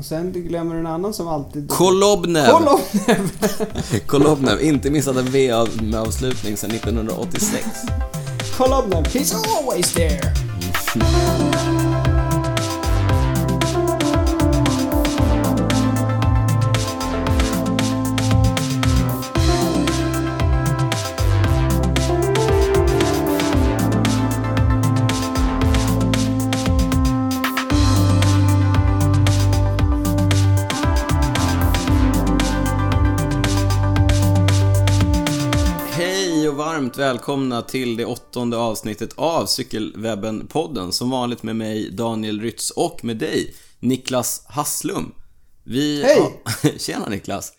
Och sen du glömmer en annan som alltid... Kolobnev! Kolobnev! Kolobnev, inte missat en V-avslutning sedan 1986. Kolobnev, he's always there! Välkomna till det åttonde avsnittet av Cykelwebben-podden. Som vanligt med mig, Daniel Rytz, och med dig, Niklas Hasslum. Vi Hej! har- Tjena Niklas!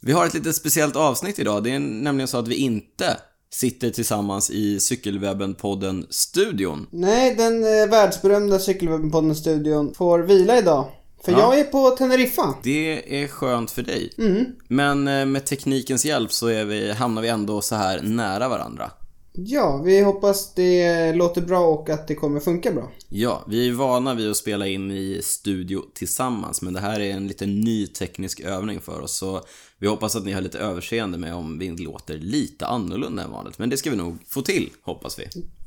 Vi har ett lite speciellt avsnitt idag. Det är nämligen så att vi inte sitter tillsammans i Cykelwebben-podden-studion. Nej, den eh, världsberömda Cykelwebben-podden-studion får vila idag. För Ja. jag är på Teneriffa. Det är skönt för dig. Mm. Men eh, med teknikens hjälp så är vi, hamnar vi ändå så här nära varandra. Ja, vi hoppas det låter bra och att det kommer funka bra. Ja, vi är vana vid att spela in i studio tillsammans, men det här är en lite ny teknisk övning för oss, så vi hoppas att ni har lite överseende med om vi låter lite annorlunda än vanligt, men det ska vi nog få till, hoppas vi.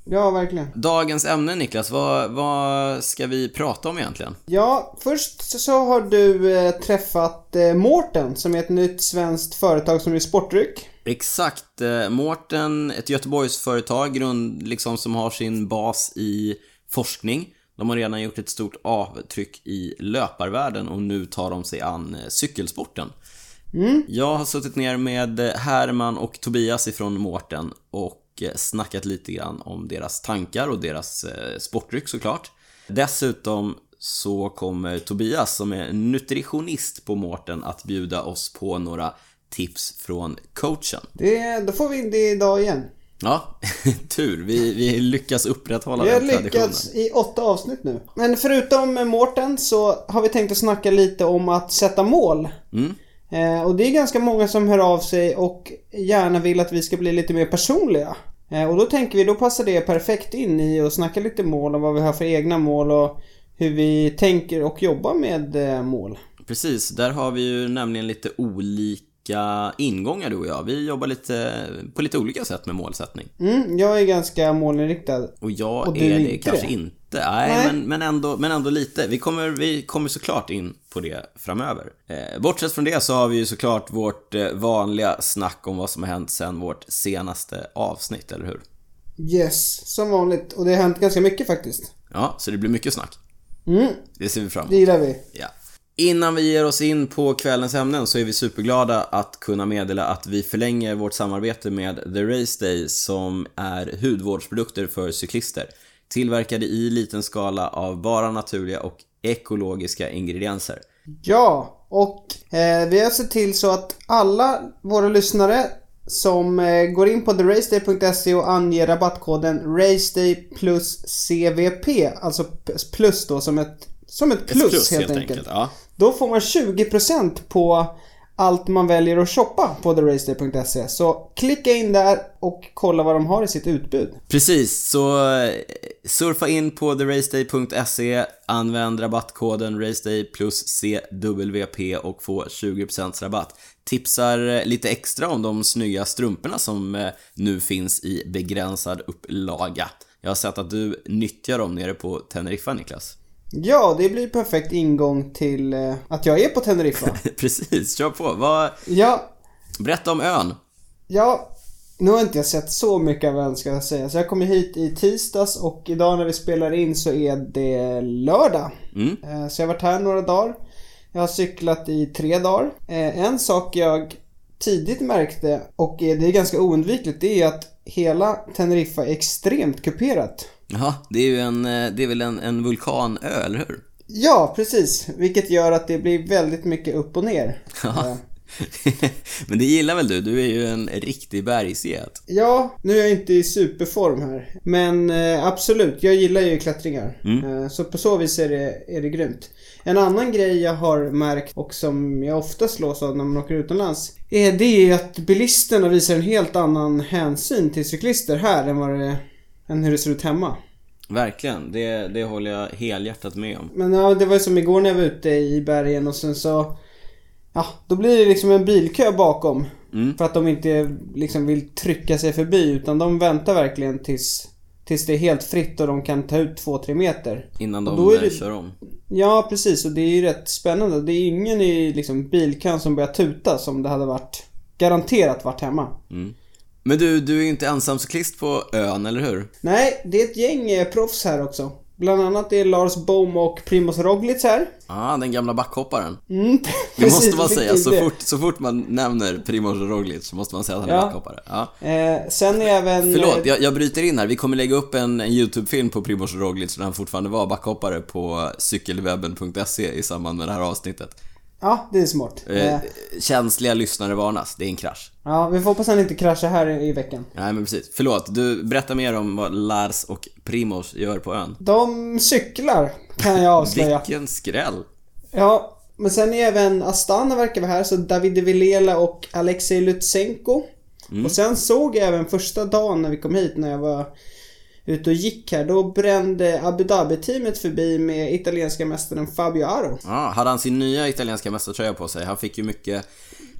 Ja, verkligen. Dagens ämne, Niklas, vad, vad ska vi prata om egentligen? Ja, först så har du eh, träffat eh, Mårten som är ett nytt svenskt företag som gör sportdryck. Exakt, eh, Mårten, ett Göteborgsföretag grund, liksom, som har sin bas i forskning. De har redan gjort ett stort avtryck i löparvärlden och nu tar de sig an eh, cykelsporten. Jag har suttit ner med eh, Herman och Tobias ifrån Mårten och eh, snackat lite grann om deras tankar och deras eh, sportdryck såklart. Dessutom så kommer Tobias som är nutritionist på Mårten att bjuda oss på några tips från coachen. Det, då får vi det idag igen. Ja, tur. Vi, vi lyckas upprätthålla Vi har den traditionen. lyckats i åtta avsnitt nu. Men förutom Mårten så har vi tänkt att snacka lite om att sätta mål. Mm. Eh, och det är ganska många som hör av sig och gärna vill att vi ska bli lite mer personliga. Eh, och då tänker vi, då passar det perfekt in i att snacka lite mål och vad vi har för egna mål och hur vi tänker och jobbar med eh, mål. Precis, där har vi ju nämligen lite olika ingångar du och jag. Vi jobbar lite på lite olika sätt med målsättning. Mm, jag är ganska målinriktad. Och jag Och är det inte kanske inte. Nej, Nej. Men, men, ändå, men ändå lite. Vi kommer, vi kommer såklart in på det framöver. Eh, bortsett från det så har vi ju såklart vårt eh, vanliga snack om vad som har hänt sedan vårt senaste avsnitt, eller hur? Yes, som vanligt. Och det har hänt ganska mycket faktiskt. Ja, så det blir mycket snack. Mm, Det ser vi fram emot. det gillar vi. Ja. Innan vi ger oss in på kvällens ämnen så är vi superglada att kunna meddela att vi förlänger vårt samarbete med The Race Day som är hudvårdsprodukter för cyklister. Tillverkade i liten skala av bara naturliga och ekologiska ingredienser. Ja, och eh, vi har sett till så att alla våra lyssnare som eh, går in på theraceday.se och anger rabattkoden RACEDAY plus CVP, alltså plus då som ett, som ett plus, helt, enkelt. Ja. Då får man 20% på allt man väljer att shoppa på theraceday.se. Så klicka in där och kolla vad de har i sitt utbud. Precis, så eh, surfa in på theraceday.se, använd rabattkoden RACEDAY plus CWP och få 20% rabatt. Tipsar eh, lite extra om de snygga strumporna som eh, nu finns i begränsad upplaga. Jag har sett att du nyttjar dem nere på Teneriffa, Niklas. Ja, det blir perfekt ingång till eh, att jag är på Teneriffa. Precis, kör på. Vad... ja, Berätta om ön. Ja, nu har inte jag sett så mycket av ön ska jag säga. Så jag kom hit i tisdags och idag när vi spelar in så är det lördag. Mm. Eh, Så jag har varit här några dagar. Jag har cyklat i tre dagar. Eh, En sak jag tidigt märkte och det är ganska oundvikligt det är att hela Teneriffa är extremt kuperat. Jaha, det är ju en, eh, det är väl en, en vulkanö, eller hur? Ja, precis. Vilket gör att det blir väldigt mycket upp och ner. Ja. Eh, Men det gillar väl du? Du är ju en riktig bergsget. Ja, nu är jag inte i superform här. Men eh, absolut, jag gillar ju klättringar. Mm. Eh, så på så vis är det, är det grymt. En annan grej jag har märkt och som jag ofta slås av när man åker utomlands. Är det att bilisterna visar en helt annan hänsyn till cyklister här än vad det än hur det ser ut hemma. Verkligen, det, det håller jag helhjärtat med om. Men ja, det var ju som igår när jag var ute i bergen och sen så... Ja, då blir det liksom en bilkö bakom. Mm. För att de inte liksom vill trycka sig förbi utan de väntar verkligen tills, tills det är helt fritt och de kan ta ut 2-3 meter. Innan Och de då är det- kör om. Ja, precis. Och det är ju rätt spännande. Det är ingen i liksom bilkön som börjar tuta som det hade varit garanterat varit hemma. Men du, du är ju inte ensam cyklist på ön, eller hur? Nej, det är ett gäng eh, proffs här också. Bland annat är Lars Bohm och Primoz Roglic här. Ja, den gamla backhopparen. Mm, Det måste man säga, så fort, så fort man nämner Primoz Roglic så måste man säga att han är Ja. backhoppare. Ja. Eh, sen är även... Förlåt, eh, jag, jag bryter in här. Vi kommer lägga upp en, en YouTube-film på Primoz Roglic när han fortfarande var backhoppare på cykelwebben.se i samband med det här avsnittet. Ja, det är smart. Eh, Eh, känsliga lyssnare varnas, det är en krasch. ja, vi får hoppas han inte kraschar här i, veckan. Nej men precis. Förlåt, du berättar mer om vad Lars och Primoz gör på ön. De cyklar, kan jag avslöja. Vilken skräll! Ja, men sen är även Astana verkar vara här, så David Vilela och Alexej Lutsenko. Mm. Och sen såg jag även första dagen när vi kom hit, när jag var ute och gick här, då brände Abu Dhabi-teamet förbi med italienska mästaren Fabio Aro. Ja, hade han sin nya italienska mästartröja på sig? Han fick ju mycket...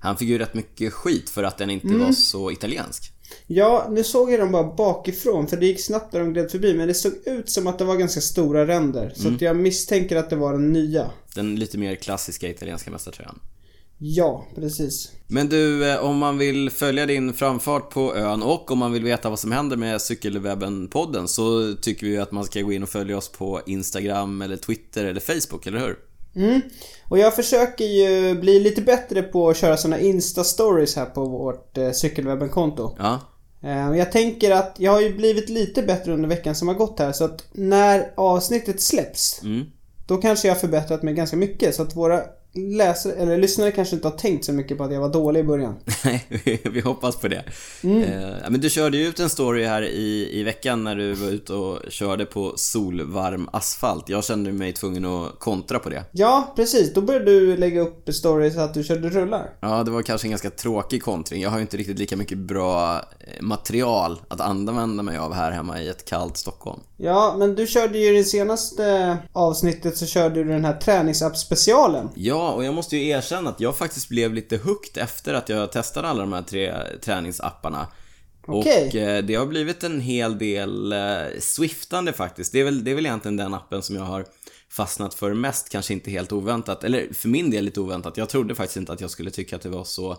Han fick ju rätt mycket skit för att den inte Mm. var så italiensk. Ja, nu såg jag dem bara bakifrån för det gick snabbt när de gled förbi men det såg ut som att det var ganska stora ränder. Så att jag misstänker att det var den nya. Den lite mer klassiska italienska mästartröjan. Ja, precis. Men du, eh, om man vill följa din framfart på ön och om man vill veta vad som händer med Cykelwebben-podden så tycker vi att man ska gå in och följa oss på Instagram eller Twitter eller Facebook, eller hur? Mm. Och jag försöker ju bli lite bättre på att köra såna Insta-stories här på vårt eh, Cykelwebben-konto. Ja. Eh, jag tänker att jag har ju blivit lite bättre under veckan som har gått här så att när avsnittet släpps Mm. Då kanske jag har förbättrat mig ganska mycket så att våra läsare, eller lyssnare kanske inte har tänkt så mycket på att jag var dålig i början. Nej, vi- vi hoppas på det. Eh, men du körde ju ut en story här i, i veckan när du var ute och körde på solvarm asfalt. Jag kände mig tvungen att kontra på det. Ja, precis. Då började du lägga upp stories att du körde rullar. Ja, det var kanske en ganska tråkig kontring. Jag har ju inte riktigt lika mycket bra eh, material att använda mig av här hemma i ett kallt Stockholm. Ja, men du körde ju i det senaste avsnittet så körde du den här träningsapp-specialen. Ja, och jag måste ju erkänna att jag faktiskt blev lite hooked efter att jag testade alla de här tre träningsapparna. Okej. Och eh, det har blivit en hel del eh, Swiftande faktiskt. Det är, väl, det är väl egentligen den appen som jag har fastnat för mest, kanske inte helt oväntat. Eller för min del lite oväntat. Jag trodde faktiskt inte att jag skulle tycka att det var så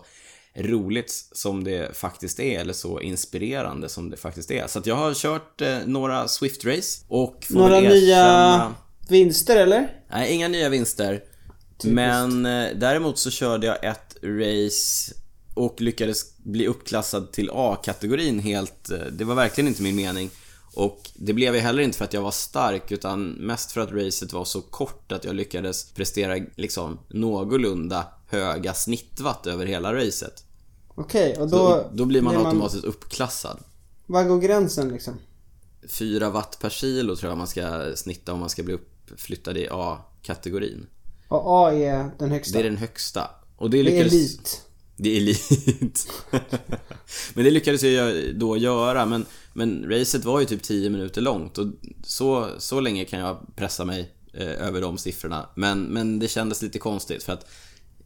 roligt som det faktiskt är, eller så inspirerande som det faktiskt är. Så att jag har kört eh, några Swift-race och får Några väl nya erkänna- vinster eller? Nej, inga nya vinster. Men eh, däremot så körde jag ett race och lyckades bli uppklassad till A-kategorin helt. eh, Det var verkligen inte min mening. Och det blev jag heller inte för att jag var stark utan mest för att racet var så kort att jag lyckades prestera liksom någorlunda höga snittwatt över hela racet. Okej, och Då, då... då blir man automatiskt uppklassad. Var går gränsen liksom? 4 watt per kilo tror jag man ska snitta om man ska bli uppflyttad i A-kategorin. Och A är den högsta. Det är den högsta. Och det Det är lyckades... elit. Det är elit. men det lyckades jag då göra. Men, men racet var ju typ 10 minuter långt och så, så länge kan jag pressa mig eh, över de siffrorna. Men, men det kändes lite konstigt för att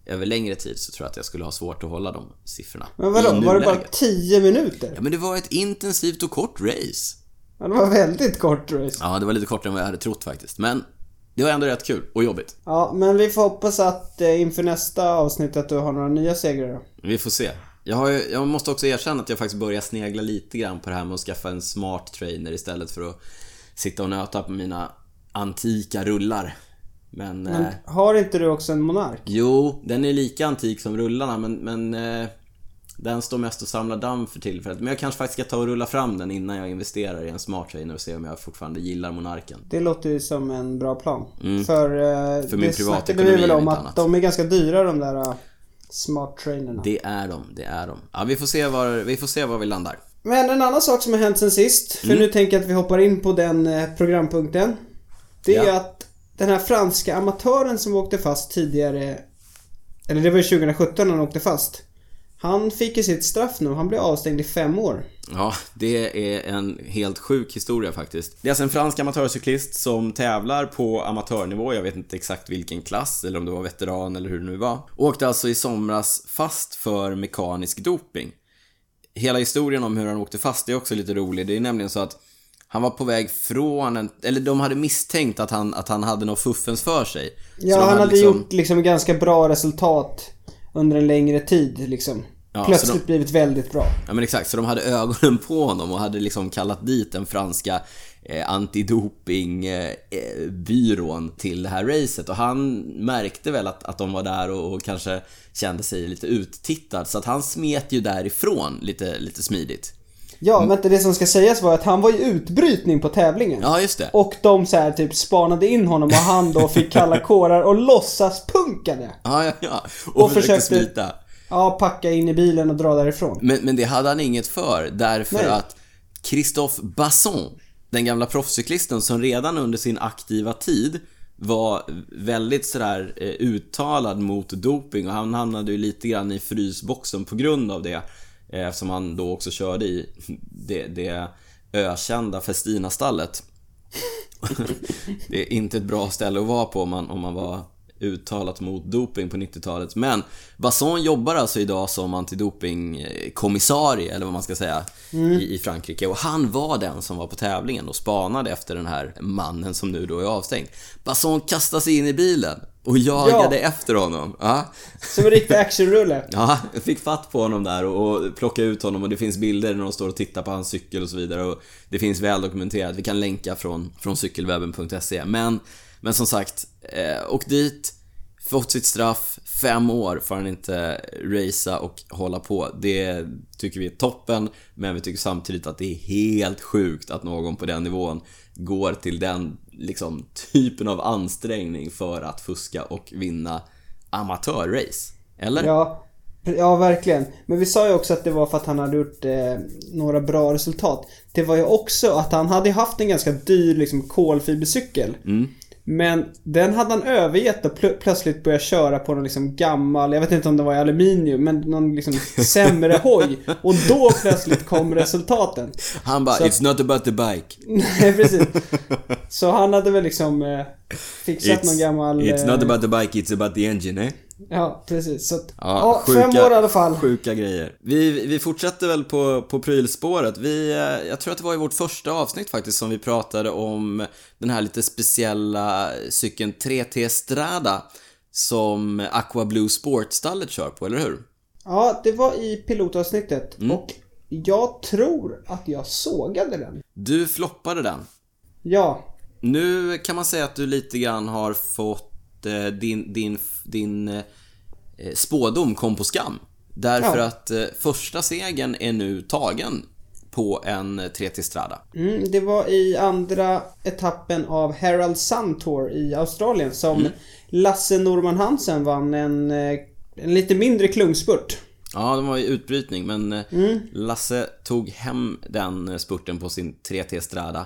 över längre tid så tror jag att jag skulle ha svårt att hålla de siffrorna. Men vadå, var det bara nuläget. 10 minuter? Ja men det var ett intensivt och kort race. Ja, det var väldigt kort race. Ja, det var lite kortare än vad jag hade trott faktiskt. Men det var ändå rätt kul och jobbigt. Ja, men vi får hoppas att eh, inför nästa avsnitt att du har några nya segrar då. Vi får se. Jag, har, ju- jag måste också erkänna att jag faktiskt börjar snegla lite grann på det här med att skaffa en smart trainer istället för att sitta och nöta på mina antika rullar. Men... Men Eh, har inte du också en Monark? jo, den är lika antik som rullarna men, men eh, den står mest och samlar damm för tillfället. Men jag kanske faktiskt ska ta och rulla fram den innan jag investerar i en smart trainer och se om jag fortfarande gillar Monarken. Det låter ju som en bra plan. Mm. För, eh, För min det snackade vi väl om att annat. de är ganska dyra de där eh, smart trainerna. Det är de, det är de. Ja, vi får se var vi, får se var vi landar. Men en annan sak som har hänt sen sist, för Mm. nu tänker jag att vi hoppar in på den eh, programpunkten. Det är Ja. att den här franska amatören som åkte fast tidigare, eller det var ju 2017 han åkte fast. Han fick ju sitt straff nu. Han blev avstängd i fem år. Ja, det är en helt sjuk historia faktiskt. Det är alltså en fransk amatörcyklist som tävlar på amatörnivå, jag vet inte exakt vilken klass, eller om det var veteran eller hur det nu var. Åkte alltså i somras fast för mekanisk doping. Hela historien om hur han åkte fast är också lite rolig. Det är nämligen så att han var på väg från en, eller de hade misstänkt att han, att han hade något fuffens för sig. Ja, han hade liksom- gjort liksom ganska bra resultat under en längre tid liksom. Ja, Plötsligt de- blivit väldigt bra. Ja men exakt, så de hade ögonen på honom och hade liksom kallat dit den franska eh, antidopingbyrån till det här racet och han märkte väl att, att de var där och, och kanske kände sig lite uttittad så att han smet ju därifrån lite, lite smidigt. Ja, Mm. vänta, det som ska sägas var att han var i utbrytning på tävlingen. Ja, just det. Och de så här typ spanade in honom och han då fick kalla kårar och låtsas punkade. Ja, ja, ja. Och, Och försökte försökte- smita. Ja, packa in i bilen och dra därifrån. Men, men det hade han inget för, därför Nej. att Christophe Basson, den gamla proffscyklisten som redan under sin aktiva tid var väldigt sådär eh, uttalad mot doping och han hamnade ju lite grann i frysboxen på grund av det. Eh, Eftersom han då också körde i det, det ökända Festina-stallet. det är inte ett bra ställe att vara på om man, om man var uttalat mot doping på 90-talet. Men Basson jobbar alltså idag som antidopingkommissarie, eller vad man ska säga, i, i Frankrike. Och han var den som var på tävlingen och spanade efter den här mannen som nu då är avstängd. Basson kastar sig in i bilen och jagade efter honom. Ja. Som en riktig actionrulle. Ja, jag fick fatt på honom där och, och plocka ut honom och det finns bilder när de står och tittar på hans cykel och så vidare och det finns väl dokumenterat. Vi kan länka från, från cykelwebben.se. Men, men som sagt, eh, åk dit, fått sitt straff, fem år får han inte racea och hålla på. Det tycker vi är toppen, men vi tycker samtidigt att det är helt sjukt att någon på den nivån går till den liksom, typen av ansträngning för att fuska och vinna amatörrace. Eller? Ja, ja, verkligen. Men vi sa ju också att det var för att han hade gjort eh, några bra resultat. Det var ju också att han hade haft en ganska dyr liksom, kolfibercykel. Mm. Men den hade han övergett och plö- plötsligt börjat köra på någon liksom gammal, jag vet inte om det var i aluminium, men någon liksom sämre hoj. Och då plötsligt kom resultaten. Han bara “It's not about the bike”. Nej, precis. Så han hade väl liksom eh, fixat någon gammal... it's not eh, about the bike, it's about the engine, eh? Ja, precis. Så att, Ja, ja, fem år i alla fall. Sjuka grejer. Vi, vi fortsätter väl på, på prylspåret. Vi, eh, jag tror att det var i vårt första avsnitt faktiskt som vi pratade om den här lite speciella cykeln 3T Strada som Aqua Blue Sportstallet kör på, eller hur? Ja, det var i pilotavsnittet. Mm. Och jag tror att jag sågade den. Du floppade den. Ja. Nu kan man säga att du lite grann har fått eh, din, din, din eh, spådom kom på skam. Därför Ja. att eh, första segern är nu tagen på en 3T Strada. Mm, det var i andra etappen av Herald Sun Tour i Australien som Mm. Lasse Norman Hansen vann en, en lite mindre klungspurt. Ja, de var i utbrytning, men Mm. Lasse tog hem den spurten på sin 3T Strada.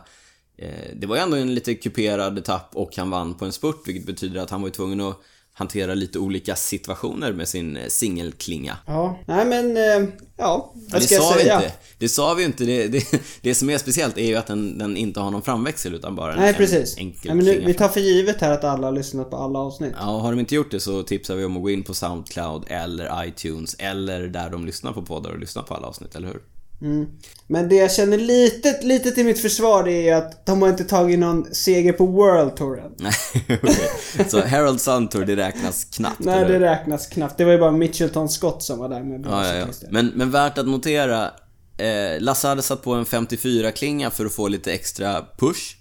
Eh, Det var ju ändå en lite kuperad etapp och han vann på en spurt, vilket betyder att han var ju tvungen att hantera lite olika situationer med sin eh, singelklinga. Ja, nej men, eh, ja, vad det ska jag sa vi säga? inte. Det sa vi inte. Det, det, det som är speciellt är ju att den, den inte har någon framväxel utan bara en, Nej, en precis. enkel Nej, men nu, vi tar för givet här att alla har lyssnat på alla avsnitt. Ja, har de inte gjort det så tipsar vi om att gå in på Soundcloud eller iTunes eller där de lyssnar på poddar och lyssnar på alla avsnitt, eller hur? Mm. Men det jag känner lite, lite till mitt försvar är att de har inte tagit någon seger på World Touren. Nej, okej. Så Harold Suntour, det räknas knappt, Nej, eller det räknas knappt. Det var ju bara Mitchelton Scott som var där med Ja, ja, ja. Men, men värt att notera. Eh, Lasse hade satt på en 54-klinga för att få lite extra push.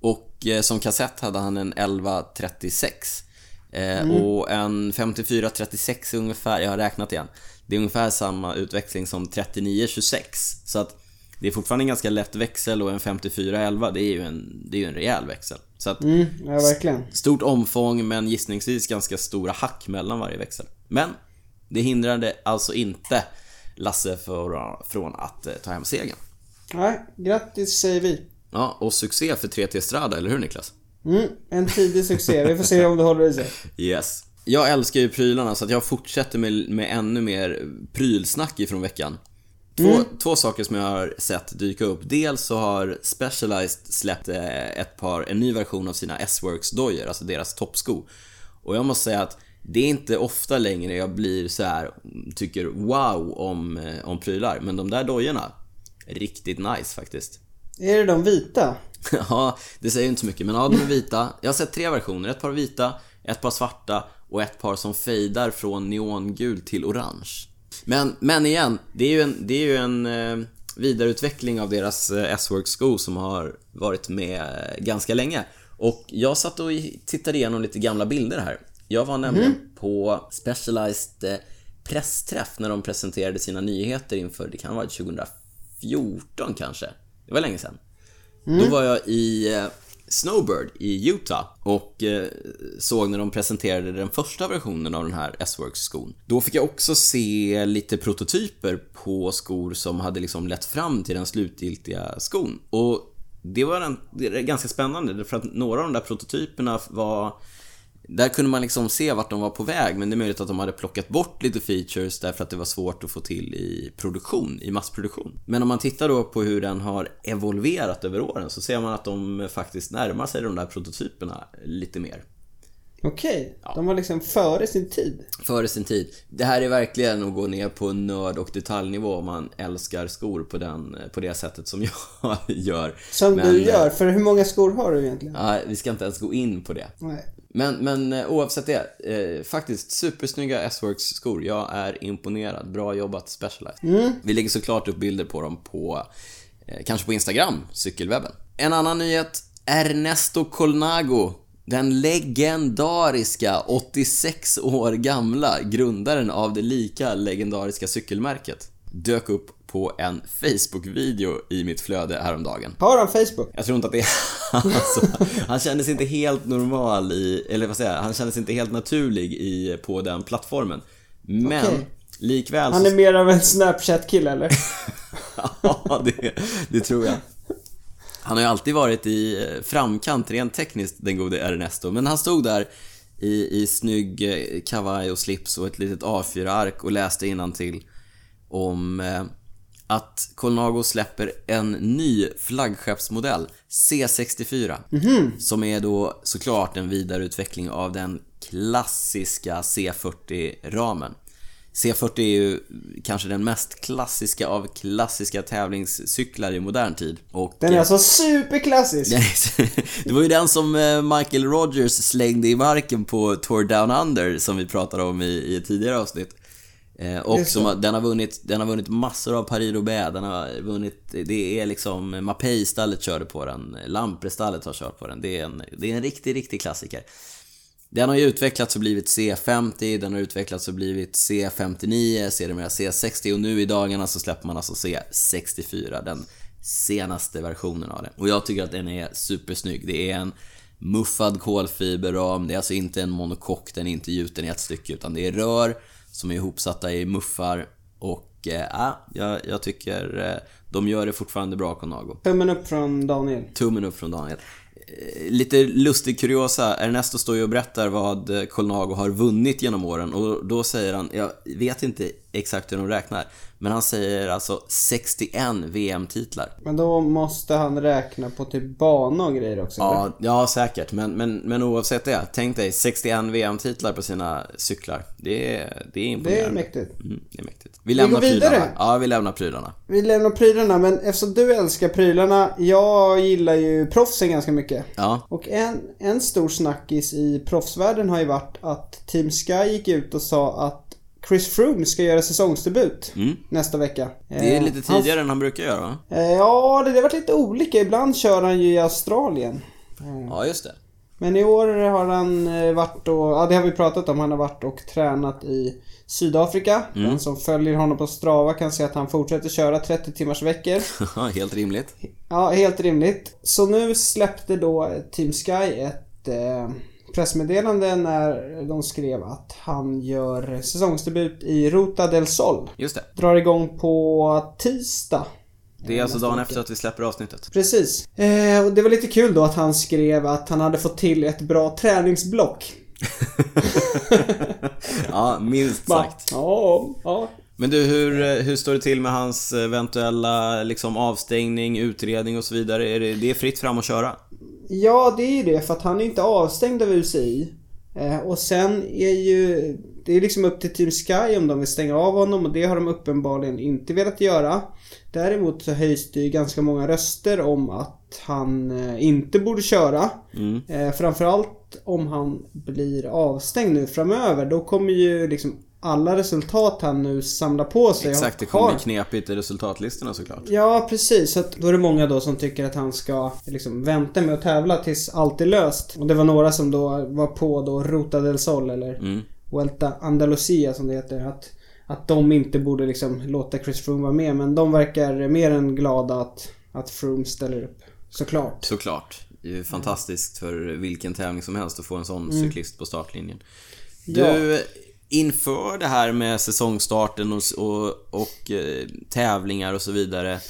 Och eh, som kassett hade han en 1136. Eh, Och en 5436 är ungefär, jag har räknat igen. Det är ungefär samma utväxling som 3926. Så att det är fortfarande en ganska lätt växel och en 5411 det är ju en, det är ju en rejäl växel. Så att Mm, ja verkligen. Stort omfång men gissningsvis ganska stora hack mellan varje växel. Men det hindrade alltså inte Lasse för, från att eh, ta hem segern. Nej, grattis säger vi. Ja, och succé för 3T Strada, eller hur Niklas? Mm, en tidig succé. Vi får se om det håller i sig. Yes. Jag älskar ju prylarna så att jag fortsätter med, med ännu mer prylsnack ifrån veckan. Två, Mm. två saker som jag har sett dyka upp. Dels så har Specialized släppt eh, ett par, en ny version av sina S-Works dojor, alltså deras toppsko. Och jag måste säga att det är inte ofta längre jag blir så här tycker wow om, eh, om prylar. Men de där dojorna, riktigt nice faktiskt. Är det de vita? Ja, det säger inte så mycket, men ja, de är vita. Jag har sett tre versioner. Ett par vita, ett par svarta och ett par som fejdar från neongul till orange. Men, men igen, det är ju en, det är ju en eh, vidareutveckling av deras eh, S-Works-sko som har varit med eh, ganska länge. Och jag satt och tittade igenom lite gamla bilder här. Jag var nämligen på Specialized eh, pressträff när de presenterade sina nyheter inför, det kan ha varit 2014 kanske. Det var länge sedan. Då var jag i eh, Snowbird i Utah och eh, såg när de presenterade den första versionen av den här S-Works-skon. Då fick jag också se lite prototyper på skor som hade liksom lett fram till den slutgiltiga skon. Och det var en, det ganska spännande för att några av de där prototyperna var där kunde man liksom se vart de var på väg, men det är möjligt att de hade plockat bort lite features därför att det var svårt att få till i produktion, i massproduktion. Men om man tittar då på hur den har evolverat över åren så ser man att de faktiskt närmar sig de där prototyperna lite mer. Okej, de var liksom före sin tid. Före sin tid. Det här är verkligen att gå ner på nörd och detaljnivå om man älskar skor på, den, på det sättet som jag gör. Som Men, du gör, för hur många skor har du egentligen? Ja, vi ska inte ens gå in på det. Nej. Men, men eh, oavsett det, eh, faktiskt supersnygga S-Works skor. Jag är imponerad. Bra jobbat Specialized. Vi lägger såklart upp bilder på dem på, eh, kanske på Instagram, cykelwebben. En annan nyhet, Ernesto Colnago. Den legendariska, 86 år gamla grundaren av det lika legendariska cykelmärket dök upp på en Facebook-video i mitt flöde häromdagen. Har han Facebook? Jag tror inte att det är alltså, Han kändes inte helt normal i, eller vad säger jag, han kändes inte helt naturlig i, på den plattformen. Men Okej. likväl Han så... är mer av en Snapchat-kille eller? ja, det, det tror jag. Han har ju alltid varit i eh, framkant rent tekniskt, den gode Ernesto. Men han stod där i, i snygg eh, kavaj och slips och ett litet A4-ark och läste till om eh, att Colnago släpper en ny flaggskeppsmodell, C64. Som är då såklart en vidareutveckling av den klassiska C40-ramen. C40 är ju kanske den mest klassiska av klassiska tävlingscyklar i modern tid. Och, Den är alltså superklassisk. det var ju den som eh, Michael Rogers slängde i marken på Tour Down Under som vi pratade om i, i ett tidigare avsnitt. Eh, Och som, den, har vunnit, den har vunnit massor av Paris-Roubaix, den har vunnit, det är liksom, Mapei-stallet körde på den, Lampre-stallet har kört på den. Det är en, det är en riktig, riktig klassiker. Den har ju utvecklats och blivit C50, den har utvecklats och blivit C59, sedermera C60 och nu i dagarna så släpper man alltså C64, den senaste versionen av det. Och jag tycker att den är supersnygg. Det är en muffad kolfiberram, det är alltså inte en monokock, den är inte gjuten i ett stycke utan det är rör som är ihopsatta i muffar och eh, ja, jag, jag tycker eh, de gör det fortfarande bra Conago. Tummen upp från Daniel. Tummen upp från Daniel. Eh, Lite lustig kuriosa, Ernesto står ju och berättar vad Colnago har vunnit genom åren och då säger han, jag vet inte exakt hur de räknar, men han säger alltså 61 VM-titlar. Men då måste han räkna på typ bana och grejer också. eller? Ja, ja, säkert, men, men, men oavsett det, tänk dig 61 VM-titlar på sina cyklar. Det är, det är imponerande. Det är mäktigt. Mm, det är mäktigt. Vi lämnar går vidare. prylarna. Ja, vi lämnar prylarna. Vi lämnar prylarna, men eftersom du älskar prylarna, jag gillar ju proffsen ganska mycket. Ja, Och en, en stor snackis i proffsvärlden har ju varit att Team Sky gick ut och sa att Chris Froome ska göra säsongsdebut Mm. nästa vecka. det är Eh, lite han- tidigare än han brukar göra va? Eh, Ja, det har varit lite olika. Ibland kör han ju i Australien. Ja, just det. Men i år har han eh, varit och, ja det har vi pratat om, han har varit och tränat i Sydafrika. Mm. Den som följer honom på Strava kan se att han fortsätter köra 30 timmars veckor. Helt rimligt. Ja, helt rimligt. Så nu släppte då Team Sky ett eh, pressmeddelande när de skrev att han gör säsongsdebut i Ruta del Sol. Just det. Drar igång på tisdag. Det är alltså dagen efter att vi släpper avsnittet. Precis. Eh, och det var lite kul då att han skrev att han hade fått till ett bra träningsblock. ja, minst sagt. Ja, ja. Men du, hur, hur står det till med hans eventuella liksom, avstängning, utredning och så vidare? Är det, det är fritt fram att köra? Ja, det är ju det för att han är inte avstängd av UCI. Eh, och sen är ju det är liksom upp till Team Sky om de vill stänga av honom och det har de uppenbarligen inte velat göra. Däremot så höjs det ju ganska många röster om att han eh, inte borde köra. Mm. Eh, framförallt om han blir avstängd nu framöver. Då kommer ju liksom alla resultat han nu samlar på sig Exakt, det kommer bli knepigt i resultatlistorna såklart. Ja, precis. Så att då är det många då som tycker att han ska liksom vänta med att tävla tills allt är löst. Och det var några som då var på då Ruta del Sol eller Mm. Vuelta Andalusia som det heter. Att, att de inte borde liksom låta Chris Froome vara med. Men de verkar mer än glada att, att Froome ställer upp. Såklart. Såklart. Det är fantastiskt för vilken tävling som helst att få en sån Mm. cyklist på startlinjen. Du, inför det här med säsongstarten och, och, och eh, tävlingar och så vidare.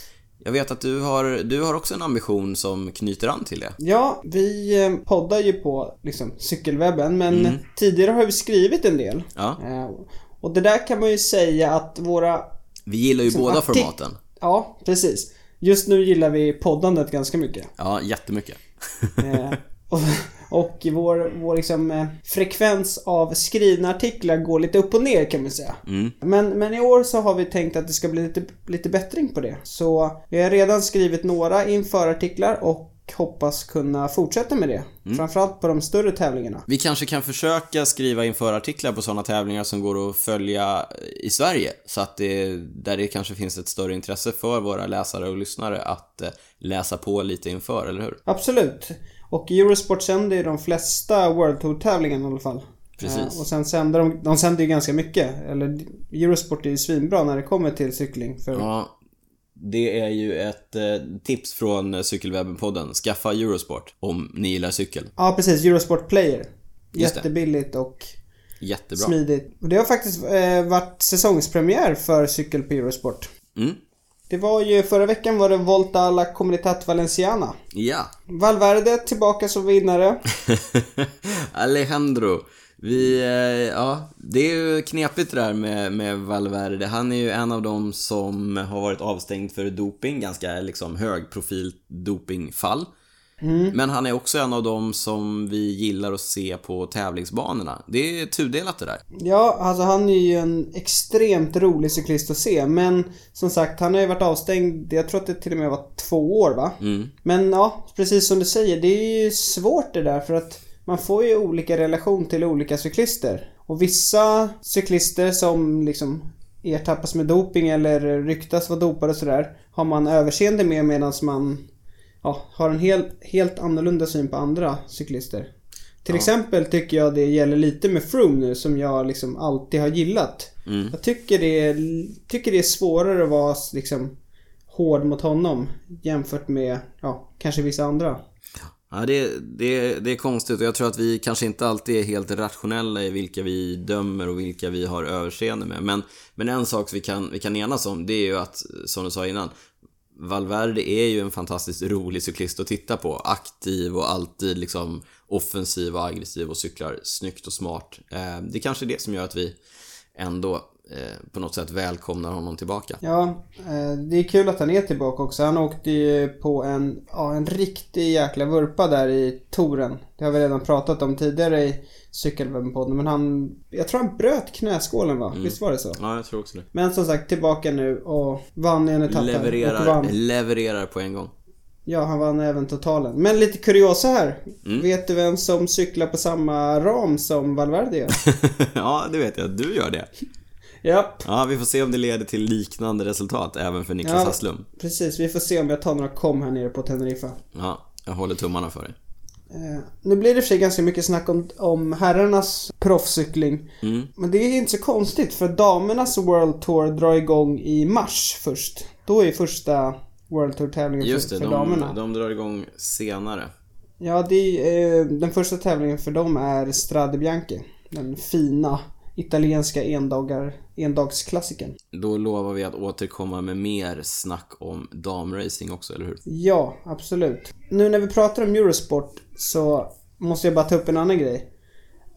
Jag vet att du har, du har också en ambition som knyter an till det. Ja, vi eh, poddar ju på liksom cykelwebben men tidigare har vi skrivit en del. Ja. Eh, och det där kan man ju säga att våra Vi gillar ju Som båda formaten. Ja, precis. Just nu gillar vi poddandet ganska mycket. Ja, jättemycket. Eh, och, och vår, vår liksom, eh, frekvens av skrivna artiklar går lite upp och ner kan man säga. Mm. Men, men i år så har vi tänkt att det ska bli lite, lite bättring på det. Så vi har redan skrivit några införartiklar och hoppas kunna fortsätta med det. Framförallt på de större tävlingarna. Vi kanske kan försöka skriva inför artiklar på sådana tävlingar som går att följa i Sverige. Så att det, där det kanske finns ett större intresse för våra läsare och lyssnare att eh, läsa på lite inför, eller hur? Absolut. Och Eurosport sänder ju de flesta World Tour-tävlingarna i alla fall. Precis. Eh, och sen sänder de, de sänder ju ganska mycket. Eller Eurosport är ju svinbra när det kommer till cykling. För, Ja, det är ju ett eh, tips från Cykelwebben-podden. Skaffa Eurosport om ni gillar cykel. Ja, precis. Eurosport Player. Jättebilligt och Jättebra. smidigt. Och det har faktiskt eh, varit säsongspremiär för cykel på Eurosport. Mm. Det var ju förra veckan var det Volta a la Comunitat Valenciana. Ja. Valverde tillbaka som vinnare. Alejandro. Vi, eh, ja, det är ju knepigt det där med, med Valverde. Han är ju en av dem som har varit avstängd för doping, ganska liksom högprofil dopingfall. Men han är också en av dem som vi gillar att se på tävlingsbanorna. Det är tudelat det där. Ja, alltså han är ju en extremt rolig cyklist att se. Men som sagt, han har ju varit avstängd, jag tror att det till och med var två år va? Mm. Men ja, precis som du säger, det är ju svårt det där för att man får ju olika relation till olika cyklister. Och vissa cyklister som liksom ertappas med doping eller ryktas vara dopade och sådär har man överseende med medan man ja, har en helt, helt annorlunda syn på andra cyklister. Till Ja. exempel tycker jag det gäller lite med Froome nu som jag liksom alltid har gillat. Mm. Jag tycker det, är, tycker det är svårare att vara liksom hård mot honom jämfört med, ja, kanske vissa andra. Ja, det, det, det är konstigt och jag tror att vi kanske inte alltid är helt rationella i vilka vi dömer och vilka vi har överseende med. Men, men en sak vi kan, vi kan enas om, det är ju att, som du sa innan, Valverde är ju en fantastiskt rolig cyklist att titta på. Aktiv och alltid liksom offensiv och aggressiv och cyklar snyggt och smart. Eh, det är kanske är det som gör att vi ändå på något sätt välkomnar honom tillbaka. Ja, eh, det är kul att han är tillbaka också. Han åkte ju på en, ja, en riktig jäkla vurpa där i touren. Det har vi redan pratat om tidigare i cykelwebben men han, jag tror han bröt knäskålen va? Visst var det så? Ja, jag tror också det. Men som sagt tillbaka nu och vann i en etapp Levererar, levererar på en gång. Ja, han vann även totalen. Men lite kuriosa här. Mm. Vet du vem som cyklar på samma ram som Valverde gör? ja, det vet jag. Du gör det. Japp, Ja, vi får se om det leder till liknande resultat även för Niklas Ja. Hasslum. precis. Vi får se om jag tar några kom här nere på Teneriffa. Ja, jag håller tummarna för dig. Eh, nu blir det för sig ganska mycket snack om, om herrarnas proffscykling. Mm. Men det är inte så konstigt för damernas World Tour drar igång i mars först. Då är första World Tour-tävlingen Just för, det, för de, damerna. de drar igång senare. Ja, är, eh, den första tävlingen för dem är Strade Bianche. Den fina italienska endagar, endagsklassikern. Då lovar vi att återkomma med mer snack om damracing också, eller hur? Ja, absolut. Nu när vi pratar om Eurosport så måste jag bara ta upp en annan grej.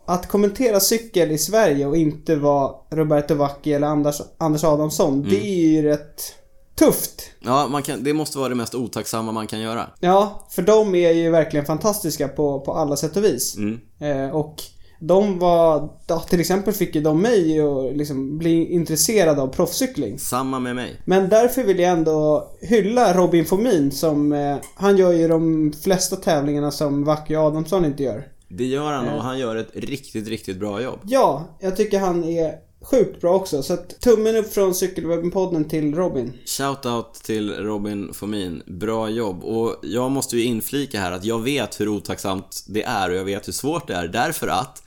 att kommentera cykel i Sverige och inte vara Roberto Vacchi eller Anders, Anders Adamsson, det är ju rätt tufft. Ja, kan, det måste vara det mest otacksamma man kan göra. Ja, för de är ju verkligen fantastiska på, på alla sätt och vis. Mm. Eh, och de var, ja, till exempel fick ju de mig att liksom bli intresserad av proffscykling. Samma med mig. Men därför vill jag ändå hylla Robin Fomin som, eh, han gör ju de flesta tävlingarna som Vacchi Adamsson inte gör. Det gör han och han gör ett riktigt, riktigt bra jobb. Ja, jag tycker han är sjukt bra också. Så att tummen upp från Cykelwebben-podden till Robin. Shoutout till Robin Fomin. Bra jobb. Och jag måste ju inflika här att jag vet hur otacksamt det är och jag vet hur svårt det är därför att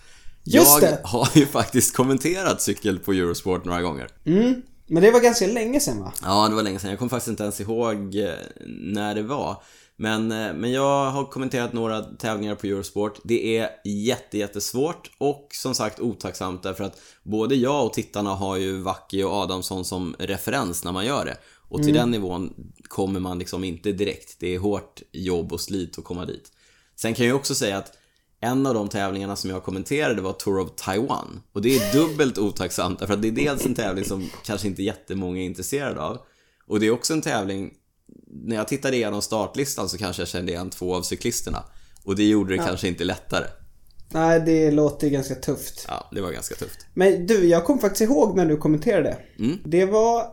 Just jag det. har ju faktiskt kommenterat cykel på Eurosport några gånger. Mm. Men det var ganska länge sedan va? Ja, det var länge sedan. Jag kommer faktiskt inte ens ihåg eh, när det var. Men, eh, men jag har kommenterat några tävlingar på Eurosport. Det är jätte, jättesvårt och som sagt otacksamt därför att både jag och tittarna har ju Vacki och Adamsson som referens när man gör det. Och till den nivån kommer man liksom inte direkt. Det är hårt jobb och slit att komma dit. Sen kan jag också säga att en av de tävlingarna som jag kommenterade var Tour of Taiwan. Och det är dubbelt otacksamt därför att det är dels en tävling som kanske inte jättemånga är intresserade av. Och det är också en tävling, när jag tittade igenom startlistan så kanske jag kände igen två av cyklisterna. Och det gjorde det kanske inte lättare. Nej, det låter ju ganska tufft. Ja, det var ganska tufft. Men du, jag kom faktiskt ihåg när du kommenterade. Mm. Det var,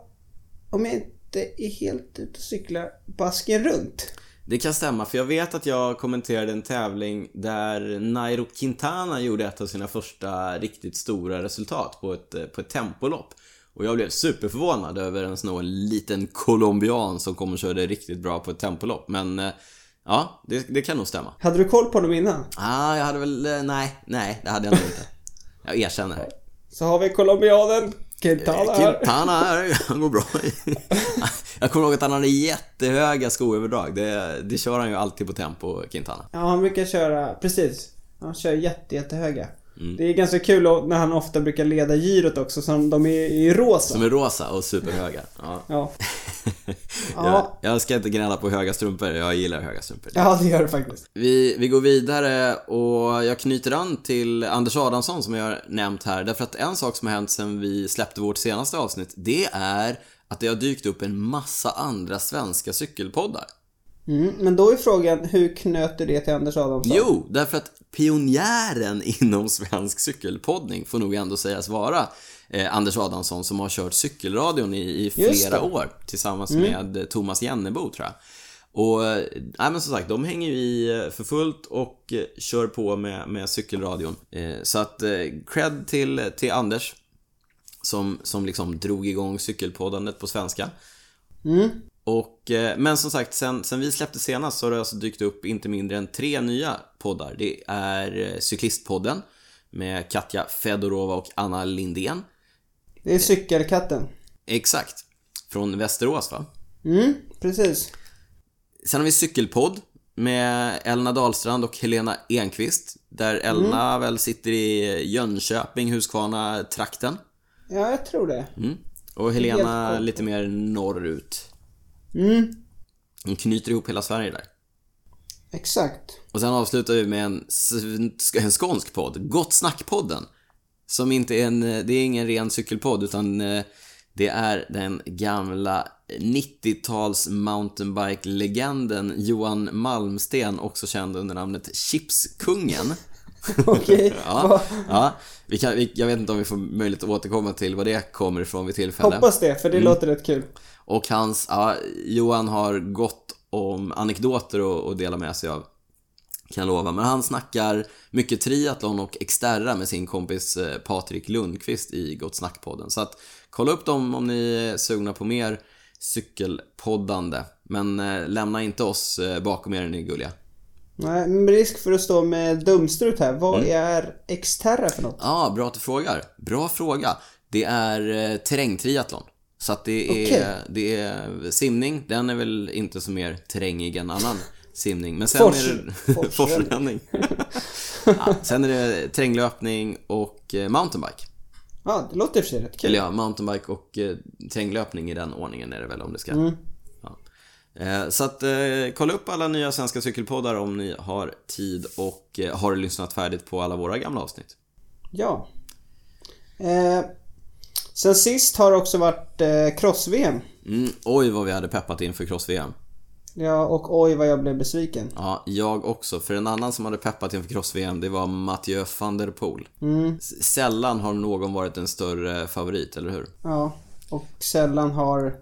om jag inte är helt ute och cyklar, Basken runt. Det kan stämma, för jag vet att jag kommenterade en tävling där Nairo Quintana gjorde ett av sina första riktigt stora resultat på ett, eh, på ett tempolopp. Och jag blev superförvånad över en sån här liten colombian som kom och körde riktigt bra på ett tempolopp. Men eh, ja, det, det kan nog stämma. Hade du koll på dem innan? Ah, jag hade väl, eh, nej, nej, det hade jag nog inte. Jag erkänner. Så har vi colombianen Quintana här. Quintana här, han går bra. Jag kommer ihåg att han hade jättehöga skoöverdrag. Det, det kör han ju alltid på tempo, Quintana. Ja, han brukar köra, precis. Han kör jätte, jättehöga. Mm. Det är ganska kul när han ofta brukar leda girot också, som de är i rosa. Som är rosa och superhöga. Ja. Ja. Jag, jag ska inte gnälla på höga strumpor, jag gillar höga strumpor. ja, det gör det faktiskt. Vi, vi går vidare och jag knyter an till Anders Adamsson som jag har nämnt här. Därför att en sak som har hänt sen vi släppte vårt senaste avsnitt, det är att det har dykt upp en massa andra svenska cykelpoddar. Mm, men då är frågan, hur knöt du det till Anders Adamsson? Jo, därför att pionjären inom svensk cykelpoddning får nog ändå sägas vara eh, Anders Adamsson som har kört cykelradion i, i flera år tillsammans med eh, Thomas Jennebo tror jag. Och, eh, nej men som sagt, de hänger ju i eh, för fullt och kör på med, med cykelradion. Eh, så att, eh, cred till, till Anders som, som liksom drog igång cykelpoddandet på svenska. Mm. Och, eh, men som sagt, sen, sen vi släppte senast så har det alltså dykt upp inte mindre än tre nya poddar. Det är eh, Cyklistpodden med Katja Fedorova och Anna Lindén. Det är cykelkatten. Exakt. Från Västerås va? Mm, precis. Sen har vi Cykelpodd med Elna Dahlstrand och Helena Enqvist. Där Elna väl sitter i Jönköping, Huskvarna-trakten. Ja, jag tror det. Mm. Och Helena lite mer norrut. Mm, Hon knyter ihop hela Sverige där. exakt. Och sen avslutar vi med en, en skånsk podd, Gott Snack-podden. Som inte är en, det är ingen ren cykelpodd utan eh, det är den gamla 90-tals mountainbike-legenden Johan Malmsten, också känd under namnet Chipskungen. Okej. Ja, ja vi kan, vi, jag vet inte om vi får möjlighet att återkomma till vad det kommer ifrån vid tillfälle. Hoppas det, för det Mm. låter rätt kul. Och hans, ja, Johan har gott om anekdoter att, dela med sig av. Kan jag lova. Men han snackar mycket triathlon och Xterra med sin kompis eh, Patrik Lundqvist i Gott Snack-podden. Så att kolla upp dem om ni är sugna på mer cykelpoddande. Men eh, lämna inte oss eh, bakom er, ni gulliga. Nej, med risk för att stå med dumstrut här. Vad Mm. är Xterra för något? Ja, bra att du frågar. Bra fråga. Det är eh, terrängtriathlon. Så att det är, Okej. det är simning. Den är väl inte så mer terrängig än annan simning. Men sen Fors- är det forsränning. ja, sen är det terränglöpning och eh, mountainbike. Ja, det låter i och för sig rätt kul. Eller ja, mountainbike och eh, terränglöpning i den ordningen är det väl om det ska. Mm. Ja. Eh, så att eh, kolla upp alla nya svenska cykelpoddar om ni har tid och eh, har lyssnat färdigt på alla våra gamla avsnitt. Ja. Sen sist har det också varit eh, cross-VM. Mm, oj vad vi hade peppat inför cross-VM. Ja, och oj vad jag blev besviken. Ja, jag också. För en annan som hade peppat inför cross-VM, det var Mathieu van der Poel. Mm, Sällan har någon varit en större favorit, eller hur? ja. Och sällan har